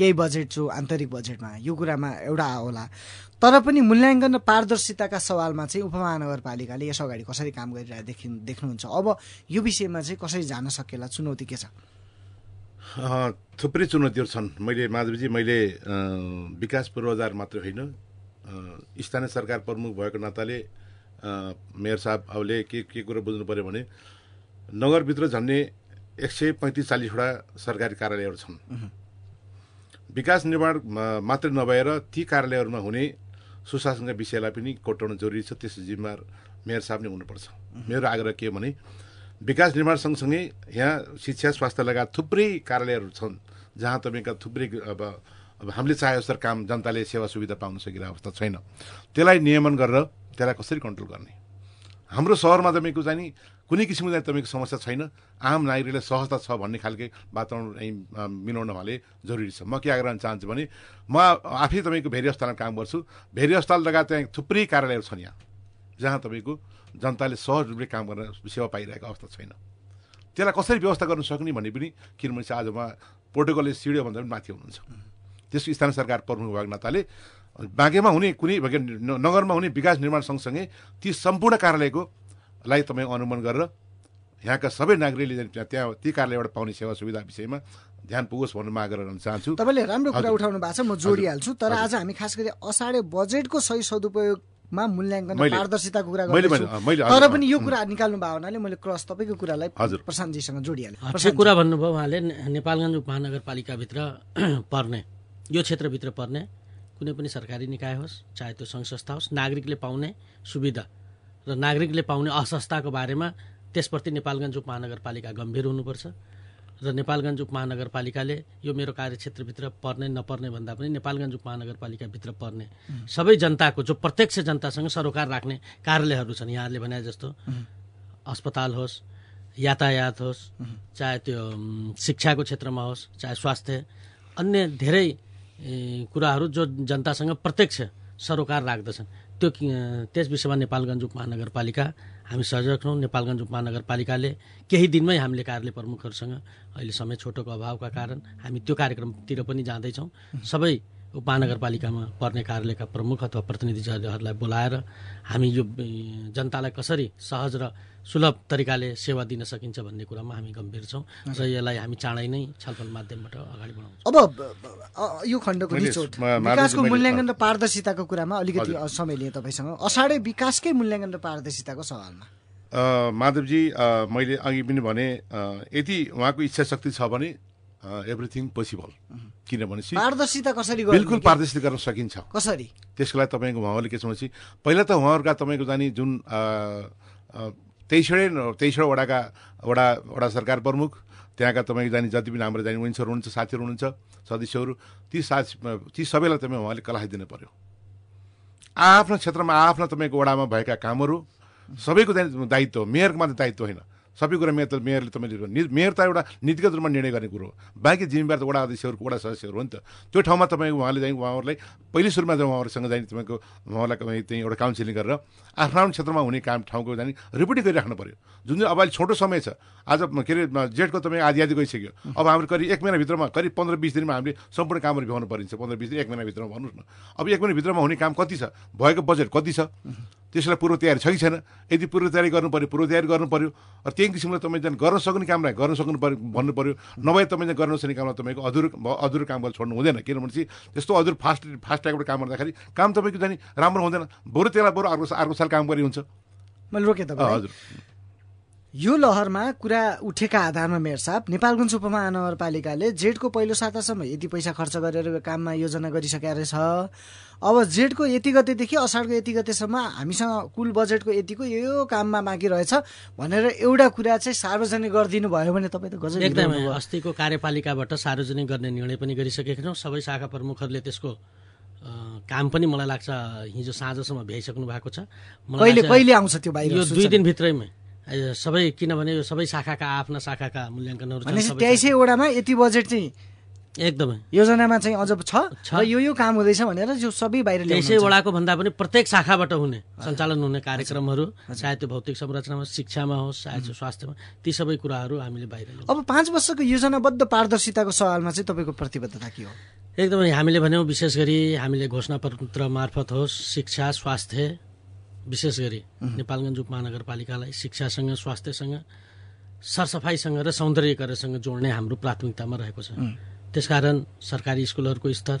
[SPEAKER 1] केही बजेट छु आन्तरिक बजेटमा यो कुरामा एउटा होला। तर पनि मूल्याङ्कन र पारदर्शिताका सवालमा चाहिँ उपमहानगरपालिकाले यस अगाडि कसरी काम गरिरहेको देखि देख्नुहुन्छ? अब यो विषयमा चाहिँ कसरी जान सकेला? चुनौती के छ?
[SPEAKER 3] थुप्रै चुनौतीहरू छन्। मैले माधवजी मैले विकास पूर्वाधार मात्र होइन स्थानीय सरकार प्रमुख भएको नाताले मेयर साहब अबले के के कुरो बुझ्नु पऱ्यो भने नगरभित्र झन्डै एक सय पैँतिस चालिसवटा सरकारी कार्यालयहरू छन्। विकास निर्माण मात्रै नभएर ती कार्यालयहरूमा हुने सुशासनका विषयलाई पनि कोटाउन जरुरी छ। त्यस जिम्मेवार मेयर साहब नै हुनुपर्छ। मेरो आग्रह के हो भने विकास निर्माण सँगसँगै यहाँ शिक्षा स्वास्थ्य लगायत थुप्रै कार्यालयहरू छन् जहाँ तपाईँका थुप्रै अब अब हामीले चाहे जस्तो काम जनताले सेवा सुविधा पाउन सकिरहेको अवस्था छैन। त्यसलाई नियमन गरेर त्यसलाई कसरी कन्ट्रोल गर्ने? हाम्रो सहरमा तपाईँको चाहिँ कुनै किसिमको चाहिँ तपाईँको समस्या छैन। आम नागरिकलाई सहजता छ भन्ने खालके वातावरण मिलाउन उहाँले जरुरी छ। म के आग्रह चाहन्छु भने म आफै तपाईँको भेरी अस्पतालमा काम गर्छु। भेरी अस्पताल लगायत चाहिँ थुप्रै कार्यालयहरू छन् यहाँ। जहाँ तपाईँको जनताले सहज रूपले काम गर्न सेवा पाइरहेको अवस्था छैन। त्यसलाई कसरी व्यवस्था गर्न सक्ने भन्ने पनि किनभने चाहिँ आज उहाँ प्रोटोकलले सिडियो भन्दा पनि माथि हुनुहुन्छ। त्यसको स्थानीय सरकार प्रमुख भएको नाताले बाँकेमा हुने कुनै नगरमा हुने विकास निर्माण सँगसँगै ती सम्पूर्ण कार्यालयको लाई तपाईँ अनुमान गरेर यहाँका सबै नागरिकले त्यहाँ ती कार्यालयबाट पाउने सेवा सुविधा विषयमा ध्यान पुगोस् भन्ने माग गर्न चाहन्छु।
[SPEAKER 1] तपाईँले राम्रो कुरा। उठाउनु भएको छ म जोडिहाल्छु। तर आज हामी खास गरी असाढे बजेटको सही सदुपयोगमा मूल्याङ्कन पारदर्शिताको कुरा
[SPEAKER 3] मैले-
[SPEAKER 1] तर पनि यो कुरा निकाल्नु भयो हुनाले मैले क्रस तपाईँको कुरालाई
[SPEAKER 3] हजुर।
[SPEAKER 1] प्रशान्तजीसँग जोडिहालेँ।
[SPEAKER 4] त्यो। कुरा भन्नुभयो उहाँले नेपालगञ्ज उपमहानगरपालिकाभित्र पर्ने यो क्षेत्रभित्र पर्ने कुनै पनि सरकारी निकाय होस् चाहे त्यो सङ्घ संस्था होस् नागरिकले पाउने सुविधा र नागरिकले पाउने असस्ताको बारेमा त्यसप्रति नेपालगञ्ज उपमहानगरपालिका गम्भीर हुनुपर्छ। र नेपालगञ्ज उपमहानगरपालिकाले यो मेरो कार्यक्षेत्रभित्र पर्ने नपर्ने भन्दा पनि नेपालगञ्ज उपमहानगरपालिकाभित्र पर्ने सबै जनताको जो प्रत्यक्ष जनतासँग सरोकार राख्ने कार्यालयहरू छन्। यहाँले भने जस्तो अस्पताल होस् यातायात होस् चाहे त्यो शिक्षाको क्षेत्रमा होस् चाहे स्वास्थ्य अन्य धेरै कुराहरू जो जनतासँग प्रत्यक्ष सरोकार राख्दछन्। त्यो त्यस विषयमा नेपालगञ्ज उपमहानगरपालिका हामी सजग छौँ नेपालगञ्ज उपमहानगरपालिकाले केही दिनमै हामीले कार्यालय प्रमुखहरूसँग अहिले समय छोटोको अभावका कारण हामी त्यो कार्यक्रमतिर पनि जाँदैछौँ। सबै उपमहानगरपालिकामा पर्ने कार्यालयका प्रमुख अथवा प्रतिनिधिहरूलाई बोलाएर हामी यो जनतालाई कसरी सहज र सुलभ तरिकाले सेवा दिन सकिन्छ भन्ने कुरामा हामी गम्भीर छौँ र यसलाई हामी चाँडै नै छलफल माध्यमबाट अगाडि बढाउँछौँ।
[SPEAKER 1] अब यो खण्डको विकासको
[SPEAKER 3] मैले-
[SPEAKER 1] मूल्याङ्कन र पारदर्शिताको कुरामा अलिकति। समय लिएँ तपाईँसँग। असाढे विकासकै मूल्याङ्कन र पारदर्शिताको सवालमा।
[SPEAKER 3] अ, माधवजी मैले अघि पनि भने यदि उहाँको इच्छा शक्ति छ भने एभ्रिथिङ पोसिबल किनभने चाहिँ
[SPEAKER 1] पारदर्शिता कसरी
[SPEAKER 3] बिल्कुल पारदर्शित गर्न सकिन्छ।
[SPEAKER 1] कसरी?
[SPEAKER 3] त्यसको लागि तपाईँको उहाँहरूले के छ भनेपछि पहिला त उहाँहरूका तपाईँको जाने जुन तेइसवटै तेइसवटा वडाका वडा वडा सरकार प्रमुख त्यहाँका तपाईँको जाने जति पनि हाम्रो जाने विन्सहरू हुनुहुन्छ साथीहरू हुनुहुन्छ सदस्यहरू ती साथी ती सबैलाई तपाईँ उहाँले कलाइदिनु पर्यो। आफ्नो क्षेत्रमा आफ्नो तपाईँको वडामा भएका कामहरू सबैको दायि- दायित्व हो। मेयरको मात्रै दायित्व होइन। सबै कुरा मेयर त मेयरले तपाईँले मेयर त एउटा नीतिगत रूपमा निर्णय गर्ने कुरो हो। बाँकी जिम्मेवार त वडा अध्यक्षहरूको वडा सदस्यहरू हो नि त। त्यो ठाउँमा तपाईँको उहाँले चाहिँ उहाँहरूलाई पहिलो सुरुमा चाहिँ उहाँहरूसँग चाहिँ तपाईँको तपाईँ त्यहीँ एउटा काउन्सिलिङ गरेर आफ्नो आफ्नो क्षेत्रमा हुने काम ठाउँको जाने रिपोर्टिङ गरिराख्नु पऱ्यो जुन चाहिँ अब अहिले छोटो समय छ आज के अरे जेठको तपाईँ आधी आधी गइसक्यो। अब हाम्रो करिब एक महिनाभित्रमा करिब पन्ध्र बिस दिनमा हामीले सम्पूर्ण कामहरू भ्याउनु परिन्छ। पन्ध्र बिस दिन एक महिनाभित्रमा भन्नुहोस् न। अब एक महिनाभित्रमा हुने काम कति छ? भएको बजेट कति छ? त्यसलाई पूर्व तयारी छ कि छैन? यदि पूर्व तयारी गर्नु पऱ्यो पूर्व तयारी गर्नु पऱ्यो र त्यही किसिमले तपाईँ चाहिँ गर्न सक्ने कामलाई गर्न सक्नु पऱ्यो भन्नु पऱ्यो। नभए तपाईँ चाहिँ गर्न सक्ने कामलाई तपाईँको अधुरो अधुरो काम गरेर छोड्नु हुँदैन। किनभने चाहिँ त्यस्तो अधुरो फास्ट फास्ट ट्र्याकबाट काम गर्दाखेरि काम तपाईँको जाने राम्रो हुँदैन। बरु त्यसलाई बरु अर्को अर्को साल काम गरी हुन्छ।
[SPEAKER 1] मैले रोकेँ तपाईँ।
[SPEAKER 3] हजुर।
[SPEAKER 1] यो लहरमा कुरा उठेका आधारमा मेयर साहब नेपालगञ्ज उपमहानगरपालिकाले जेठको पहिलो सातासम्म यति पैसा खर्च गरेर यो काममा योजना गरिसकेका रहेछ अब जेठको यति गतेदेखि असाढको यति गतेसम्म हामीसँग कुल बजेटको यतिको यो काममा बाँकी रहेछ भनेर एउटा कुरा चाहिँ सार्वजनिक गरिदिनु भयो भने तपाईँ त गजब
[SPEAKER 4] एकदमै। अस्तिको कार्यपालिकाबाट सार्वजनिक गर्ने निर्णय पनि गरिसकेका छौँ सबै शाखा प्रमुखहरूले त्यसको काम पनि मलाई लाग्छ हिजो साँझसम्म भ्याइसक्नु भएको छ
[SPEAKER 1] कहिले आउँछ त्यो बाहिर
[SPEAKER 4] यो दुई? दिनभित्रैमै सबै किनभने यो सबै शाखाका आफ्ना शाखाका मूल्याङ्कनहरू छन्,
[SPEAKER 1] भनेपछि
[SPEAKER 4] सबै
[SPEAKER 1] तेइसै वडामा यति बजेट चाहिँ
[SPEAKER 4] एकदमै।
[SPEAKER 1] योजनामा चाहिँ अझ छ? यो यो काम हुँदैछ भनेर जो सबै बाहिर
[SPEAKER 4] तेइसै
[SPEAKER 1] ल्याउनुहुन्छ।
[SPEAKER 4] वडाको भन्दा पनि प्रत्येक शाखाबाट हुने सञ्चालन हुने कार्यक्रमहरू चाहे त्यो भौतिक संरचनामा शिक्षामा होस् चाहे त्यो स्वास्थ्यमा ती सबै कुराहरू हामीले बाहिर
[SPEAKER 1] अब पाँच वर्षको योजनाबद्ध पारदर्शिताको सवालमा चाहिँ तपाईँको प्रतिबद्धता के हो?
[SPEAKER 4] एकदमै हामीले भन्यौँ विशेष गरी हामीले घोषणापत्र मार्फत होस् शिक्षा स्वास्थ्य विशेष गरी नेपालगञ्ज उपमहानगरपालिकालाई शिक्षासँग स्वास्थ्यसँग सरसफाइसँग र सौन्दर्यकरणसँग जोड्ने हाम्रो प्राथमिकतामा रहेको छ। त्यसकारण सरकारी स्कुलहरूको स्तर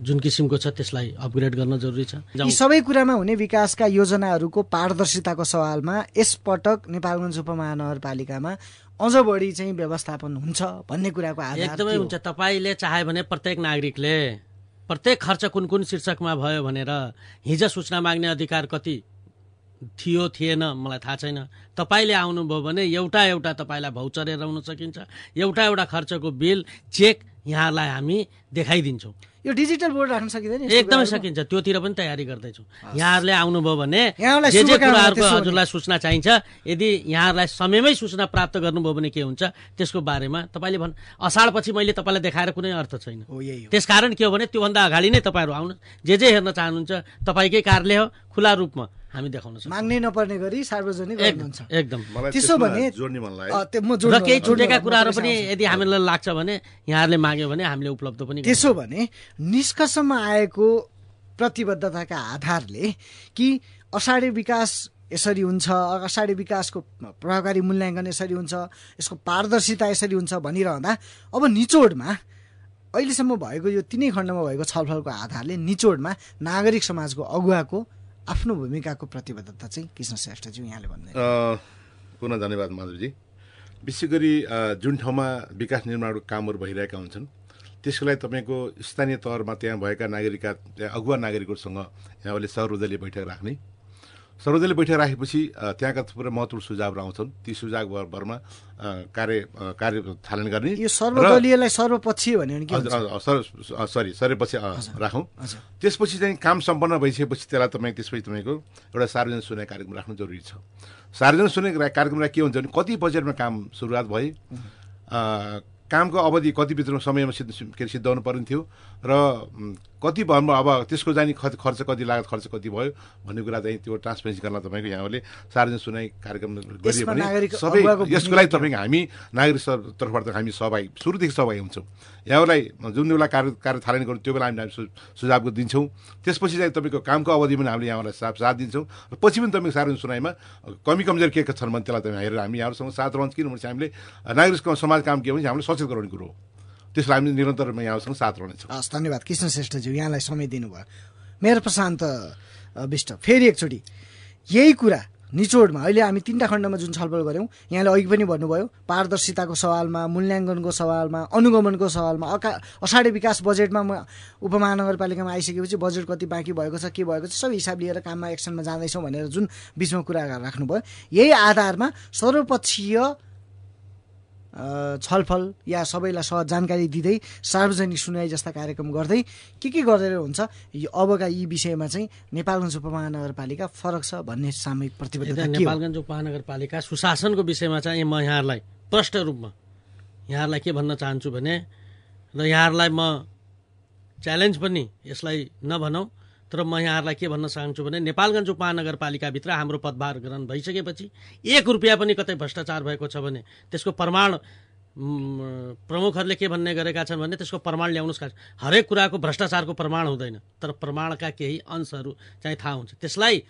[SPEAKER 4] जुन किसिमको छ त्यसलाई अपग्रेड गर्न जरुरी छ।
[SPEAKER 1] यी सबै कुरामा हुने विकासका योजनाहरूको पारदर्शिताको सवालमा यसपटक नेपालगञ्ज उपमहानगरपालिकामा अझ बढी चाहिँ व्यवस्थापन हुन्छ भन्ने कुराको
[SPEAKER 4] एकदमै? हुन्छ। तपाईँले चाहे भने प्रत्येक नागरिकले प्रत्येक खर्च कुन कुन शीर्षकमा भयो भनेर हिजो सूचना माग्ने अधिकार कति थियो थिएन मलाई थाहा छैन। तपाईँले आउनुभयो भने एउटा एउटा तपाईँलाई भौचर हेराउन सकिन्छ। एउटा एउटा खर्चको बिल चेक यहाँलाई हामी देखाइदिन्छौँ।
[SPEAKER 1] यो डिजिटल बोर्ड राख्न सकिँदैन
[SPEAKER 4] एकदमै? सकिन्छ। त्योतिर पनि तयारी गर्दैछौँ। यहाँहरूले आउनुभयो भने जे जे कुराहरूको
[SPEAKER 1] त्यसो।
[SPEAKER 4] हजुरलाई सूचना चाहिन्छ यदि यहाँहरूलाई समयमै सूचना प्राप्त गर्नुभयो भने के हुन्छ त्यसको बारेमा तपाईँले भन्। असाढपछि मैले तपाईँलाई देखाएर कुनै अर्थ छैन।
[SPEAKER 1] हो।
[SPEAKER 4] त्यसकारण के हो भने त्योभन्दा अगाडि नै तपाईँहरू आउनु जे जे हेर्न चाहनुहुन्छ तपाईँकै कार्यालय हो खुला रूपमा। हामी देखाउन सक्छौँ।
[SPEAKER 1] माग्नै नपर्ने गरी सार्वजनिक
[SPEAKER 4] एकदम
[SPEAKER 1] गर्नुहुन्छ।
[SPEAKER 4] एकदम।
[SPEAKER 3] मलाई
[SPEAKER 1] त्यसो भने-
[SPEAKER 4] र केही छुटेका कुराहरू पनि। यदि हामीलाई लाग्छ भने यहाँहरूले माग्यो भने हामीले उपलब्ध पनि।
[SPEAKER 1] त्यसो भने निष्कर्षमा आएको प्रतिबद्धताका आधारले कि असाढे विकास यसरी हुन्छ असाढे विकासको प्रभावकारी मूल्याङ्कन यसरी हुन्छ यसको पारदर्शिता यसरी हुन्छ भनिरहँदा अब निचोडमा अहिलेसम्म भएको यो तिनै खण्डमा भएको छलफलको आधारले निचोडमा नागरिक समाजको अगुवाको आफ्नो भूमिकाको प्रतिबद्धता चाहिँ कृष्ण श्रेष्ठज्यू यहाँले भन्दै
[SPEAKER 3] पुनः धन्यवाद माधवजी विशेष गरी जुन ठाउँमा विकास निर्माणको कामहरू भइरहेका हुन्छन् त्यसको लागि तपाईँको स्थानीय तहमा त्यहाँ भएका नागरिकका त्यहाँ अगुवा नागरिकहरूसँग यहाँले सर्वदलीय बैठक राख्ने। सर्वदलीय बैठक राखेपछि त्यहाँका थुप्रै महत्त्वपूर्ण सुझावहरू आउँछन् ती सुझावहरूमा कार्य कार्य थालन गर्ने
[SPEAKER 1] यो सर्वदलीयलाई सर्वपक्षीय भन्यो
[SPEAKER 3] सर सरेपछि राखौँ। त्यसपछि चाहिँ काम सम्पन्न भइसकेपछि त्यसलाई तपाईँ त्यसपछि तपाईँको एउटा सार्वजनिक सुन्ने कार्यक्रम राख्नु जरुरी छ। सार्वजनिक सुन्ने रा- कार्यक्रममा के हुन्छ भने कति बजेटमा काम सुरुवात भए कामको अवधि कति भित्रमा समयमा सिद्ध के अरे सिद्धाउनु पर्ने थियो र कति भयो अब त्यसको चाहिँ खर्च खर्च कति लागत खर्च कति भयो भन्ने कुरा चाहिँ त्यो ट्रान्सपेरेन्सी गर्न तपाईँको यहाँले सार्वजनिक सुनाइ कार्यक्रम गरियो भने सबै यसको लागि तपाईँको हामी नागरिक सर- तर्फबाट हामी सहभागी सुरुदेखि सहभागी हुन्छौँ। यहाँलाई जुन बेला कार्य कार्य थालनी गर्नु त्यो बेला हामी हामी सु- सुझावको दिन्छौँ। त्यसपछि चाहिँ तपाईँको कामको अवधिमा पनि हामीले यहाँलाई साथ साथ दिन्छौँ। र पछि पनि तपाईँको सार्वजनिक सुनाइमा कमी कमजोर के के छन् भने त्यसलाई तपाईँ हेरेर हामी यहाँहरूसँग साथ रहन्छ। किनभने हामीले नागरिक समाज काम के भने हामीले सचेत गराउने कुरो हो। त्यसलाई हामी निरन्तर यहाँहरूसँग साथ रहनेछौँ।
[SPEAKER 1] हस् धन्यवाद। कृष्ण श्रेष्ठज्यू यहाँलाई समय दिनुभयो। मेरो प्रशान्त विष्ट फेरि एकचोटि यही कुरा निचोडमा अहिले हामी तिनवटा खण्डमा जुन छलफल गऱ्यौँ यहाँले अघि पनि भन्नुभयो पारदर्शिताको सवालमा मूल्याङ्कनको सवालमा अनुगमनको सवालमा अका असाढे विकास बजेटमा म उपमहानगरपालिकामा आइसकेपछि बजेट कति बाँकी भएको छ के भएको छ सबै हिसाब लिएर काममा एक्सनमा जाँदैछौँ भनेर जुन बिचमा कुरा राख्नुभयो यही आधारमा सर्वपक्षीय छलफल या सबैलाई सहज जानकारी दिँदै सार्वजनिक सुनाइ जस्ता कार्यक्रम गर्दै के के गरेर हुन्छ यो अबका यी विषयमा चाहिँ नेपालगञ्ज उपमहानगरपालिका फरक छ भन्ने सामूहिक प्रतिबद्धता
[SPEAKER 4] नेपालगञ्ज उपमहानगरपालिका सुशासनको विषयमा चाहिँ म यहाँहरूलाई प्रष्ट रूपमा यहाँहरूलाई के भन्न चाहन्छु भने र यहाँहरूलाई म च्यालेन्ज पनि यसलाई नभनौँ तर म यहाँहरूलाई के भन्न चाहन्छु भने नेपालगञ्ज उपमहानगरपालिकाभित्र हाम्रो पदभार ग्रहण भइसकेपछि एक रुपियाँ पनि कतै भ्रष्टाचार भएको छ भने त्यसको प्रमाण प्रमुखहरूले के भन्ने गरेका छन् भने त्यसको प्रमाण ल्याउनुहोस् हरेक कुराको भ्रष्टाचारको प्रमाण हुँदैन तर प्रमाणका केही अंशहरू चाहिँ थाहा हुन्छ। त्यसलाई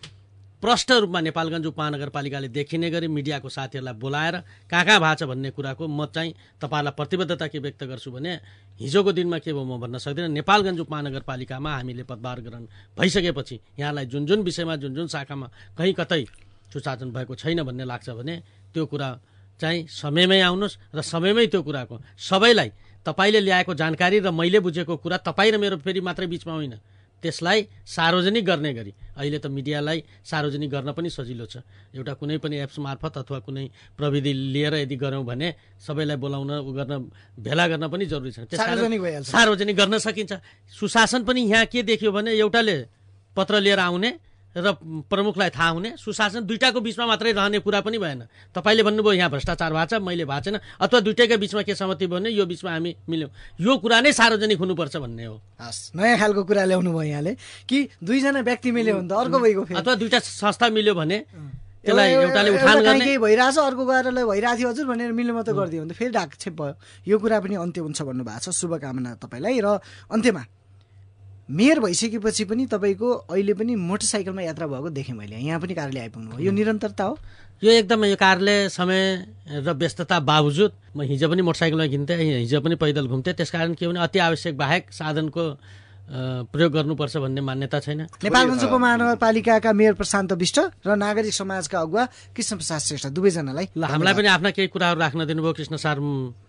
[SPEAKER 4] प्रष्ट रूपमा नेपालगञ्ज उपमहानगरपालिकाले देखिने गरी मिडियाको साथीहरूलाई बोलाएर कहाँ कहाँ भएको छ भन्ने कुराको म चाहिँ तपाईँहरूलाई प्रतिबद्धता के व्यक्त गर्छु भने हिजोको दिनमा के भयो म भन्न सक्दिनँ। नेपालगञ्ज उपमहानगरपालिकामा हामीले पदभार ग्रहण भइसकेपछि यहाँलाई जुन जुन विषयमा जुन जुन शाखामा कहीँ कतै सुशासन भएको छैन भन्ने लाग्छ भने त्यो कुरा चाहिँ समयमै आउनुहोस् र समयमै त्यो कुराको सबैलाई तपाईँले ल्याएको जानकारी र मैले बुझेको कुरा तपाईँ र मेरो फेरि मात्रै बिचमा होइन। त्यसलाई सार्वजनिक गर्ने गरी। अहिले त मिडियालाई सार्वजनिक गर्न पनि सजिलो छ। एउटा कुनै पनि एप्स मार्फत अथवा कुनै प्रविधि लिएर यदि गऱ्यौँ भने सबैलाई बोलाउन उ गर्न भेला गर्न पनि जरुरी छ।
[SPEAKER 1] सार्वजनिक
[SPEAKER 4] गर्न सकिन्छ। सुशासन पनि यहाँ के देखियो भने एउटाले पत्र लिएर आउने र प्रमुखलाई थाहा हुने सुशासन दुइटाको बिचमा मात्रै रहने कुरा पनि भएन। तपाईँले भन्नुभयो यहाँ भ्रष्टाचार भएको छ मैले भएको छैन। अथवा दुइटैका बिचमा के सहमति भयो भने यो बिचमा हामी मिल्यौँ। यो कुरा नै सार्वजनिक हुनुपर्छ भन्ने हो।
[SPEAKER 1] हस् नयाँ खालको कुरा ल्याउनु भयो यहाँले कि दुईजना व्यक्ति मिल्यो भने त अर्को भइगयो
[SPEAKER 4] अथवा दुइटा संस्था मिल्यो भने त्यसलाई एउटाले उठान गर्ने।
[SPEAKER 1] केही भइरहेछ अर्को गएर भइरहेको थियो हजुर भनेर मिल्नु मात्रै गरिदियो भने त फेरि ढाकछेप भयो। यो कुरा पनि अन्त्य हुन्छ भन्नुभएको छ। शुभकामना तपाईँलाई र अन्त्यमा। मेयर भइसकेपछि पनि तपाईँको अहिले पनि मोटरसाइकलमा यात्रा भएको देखेँ मैले। यहाँ पनि कार्यालय आइपुग्नु भयो यो निरन्तरता हो?
[SPEAKER 4] यो एकदमै यो कार्यालय समय र व्यस्तता बावजुद म हिजो पनि मोटरसाइकलमा हिँड्थेँ हिजो पनि पैदल घुम्थेँ। त्यसकारण के भने अति आवश्यक बाहेक साधनको प्रयोग गर्नुपर्छ भन्ने मान्यता छैन।
[SPEAKER 1] नेपालगञ्ज उपमहानगरपालिकाका मेयर प्रशान्त विष्ट र नागरिक समाजका अगुवा कृष्ण प्रसाद श्रेष्ठ दुवैजनालाई
[SPEAKER 4] हामीलाई पनि आफ्ना केही कुराहरू राख्न दिनुभयो कृष्ण सार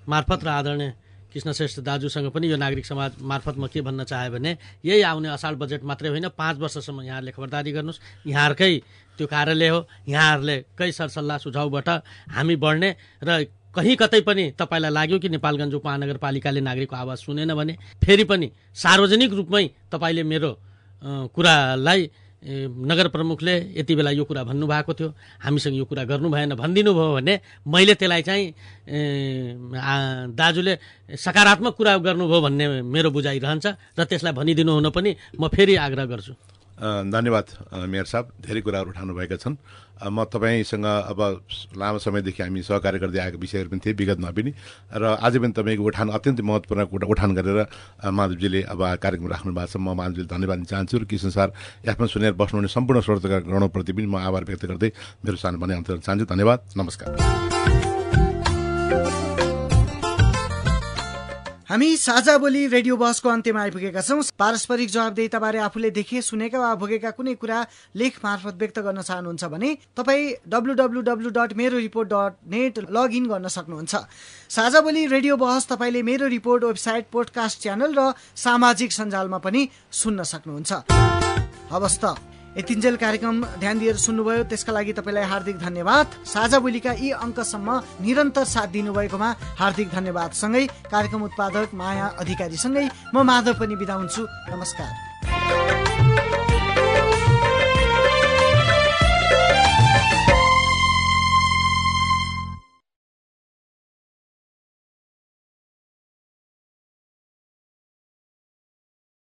[SPEAKER 4] मार्फत र आदरणीय कृष्ण श्रेष्ठ दाजुसँग पनि यो नागरिक समाज मार्फत म के भन्न चाहेँ भने यही आउने असाढ बजेट मात्रै होइन पाँच वर्षसम्म यहाँहरूले खबरदारी गर्नुहोस्। यहाँहरूकै त्यो कार्यालय हो यहाँहरूले कै सरसल्लाह सुझाउबाट हामी बढ्ने र कहीँ कतै पनि तपाईँलाई लाग्यो कि नेपालगञ्ज उपमहानगरपालिकाले नागरिकको आवाज सुनेन भने फेरि पनि सार्वजनिक रूपमै तपाईँले मेरो कुरालाई नगर प्रमुखले यति बेला यो कुरा भन्नुभएको थियो। हामीसँग यो कुरा गर्नु भएन भनिदिनु भयो भने मैले त्यसलाई चाहिँ दाजुले सकारात्मक कुरा गर्नुभयो भन्ने मेरो बुझाइ रहन्छ र त्यसलाई भनिदिनु हुन पनि म फेरि आग्रह गर्छु।
[SPEAKER 3] धन्यवाद मेयर साहब। धेरै कुराहरू उठाउनुभएका छन्। म तपाईँसँग अब लामो समयदेखि हामी सहकार्य गर्दै आएको विषयहरू पनि थिए विगतमा पनि। र आज पनि तपाईँको उठान अत्यन्तै महत्त्वपूर्ण कुरा उठान गरेर माधवजीले अब कार्यक्रम राख्नु भएको छ। म माधवजीले धन्यवाद दिन चाहन्छु र कृष्ण सर यसमा सुनेर बस्नुहुने सम्पूर्ण श्रोतागणप्रति पनि म आभार व्यक्त गर्दै मेरो सानो भने अन्त चाहन्छु। धन्यवाद नमस्कार।
[SPEAKER 1] हामी साझा बोली रेडियो बहसको अन्त्यमा आइपुगेका छौँ। पारस्परिक जवाबदेताबारे आफूले देखे सुनेका वा भोगेका कुनै कुरा लेख मार्फत व्यक्त गर्न चाहनुहुन्छ भने तपाईँ डब्लु डब्लु डब्लु डट मेरो रिपोर्ट डट नेट लगइन गर्न सक्नुहुन्छ। साझा बोली रेडियो बहस तपाईँले मेरो रिपोर्ट वेबसाइट पोडकास्ट च्यानल र सामाजिक सञ्जालमा पनि सुन्न सक्नुहुन्छ। यतिन्जेल कार्यक्रम ध्यान दिएर सुन्नुभयो। त्यसका लागि तपाईँलाई हार्दिक धन्यवाद। साझा बोलीका यी अङ्कसम्म निरन्तर साथ दिनुभएकोमा हार्दिक धन्यवाद। सँगै कार्यक्रम उत्पादक माया अधिकारीसँगै म माधव पनि बिदा हुन्छु। नमस्कार।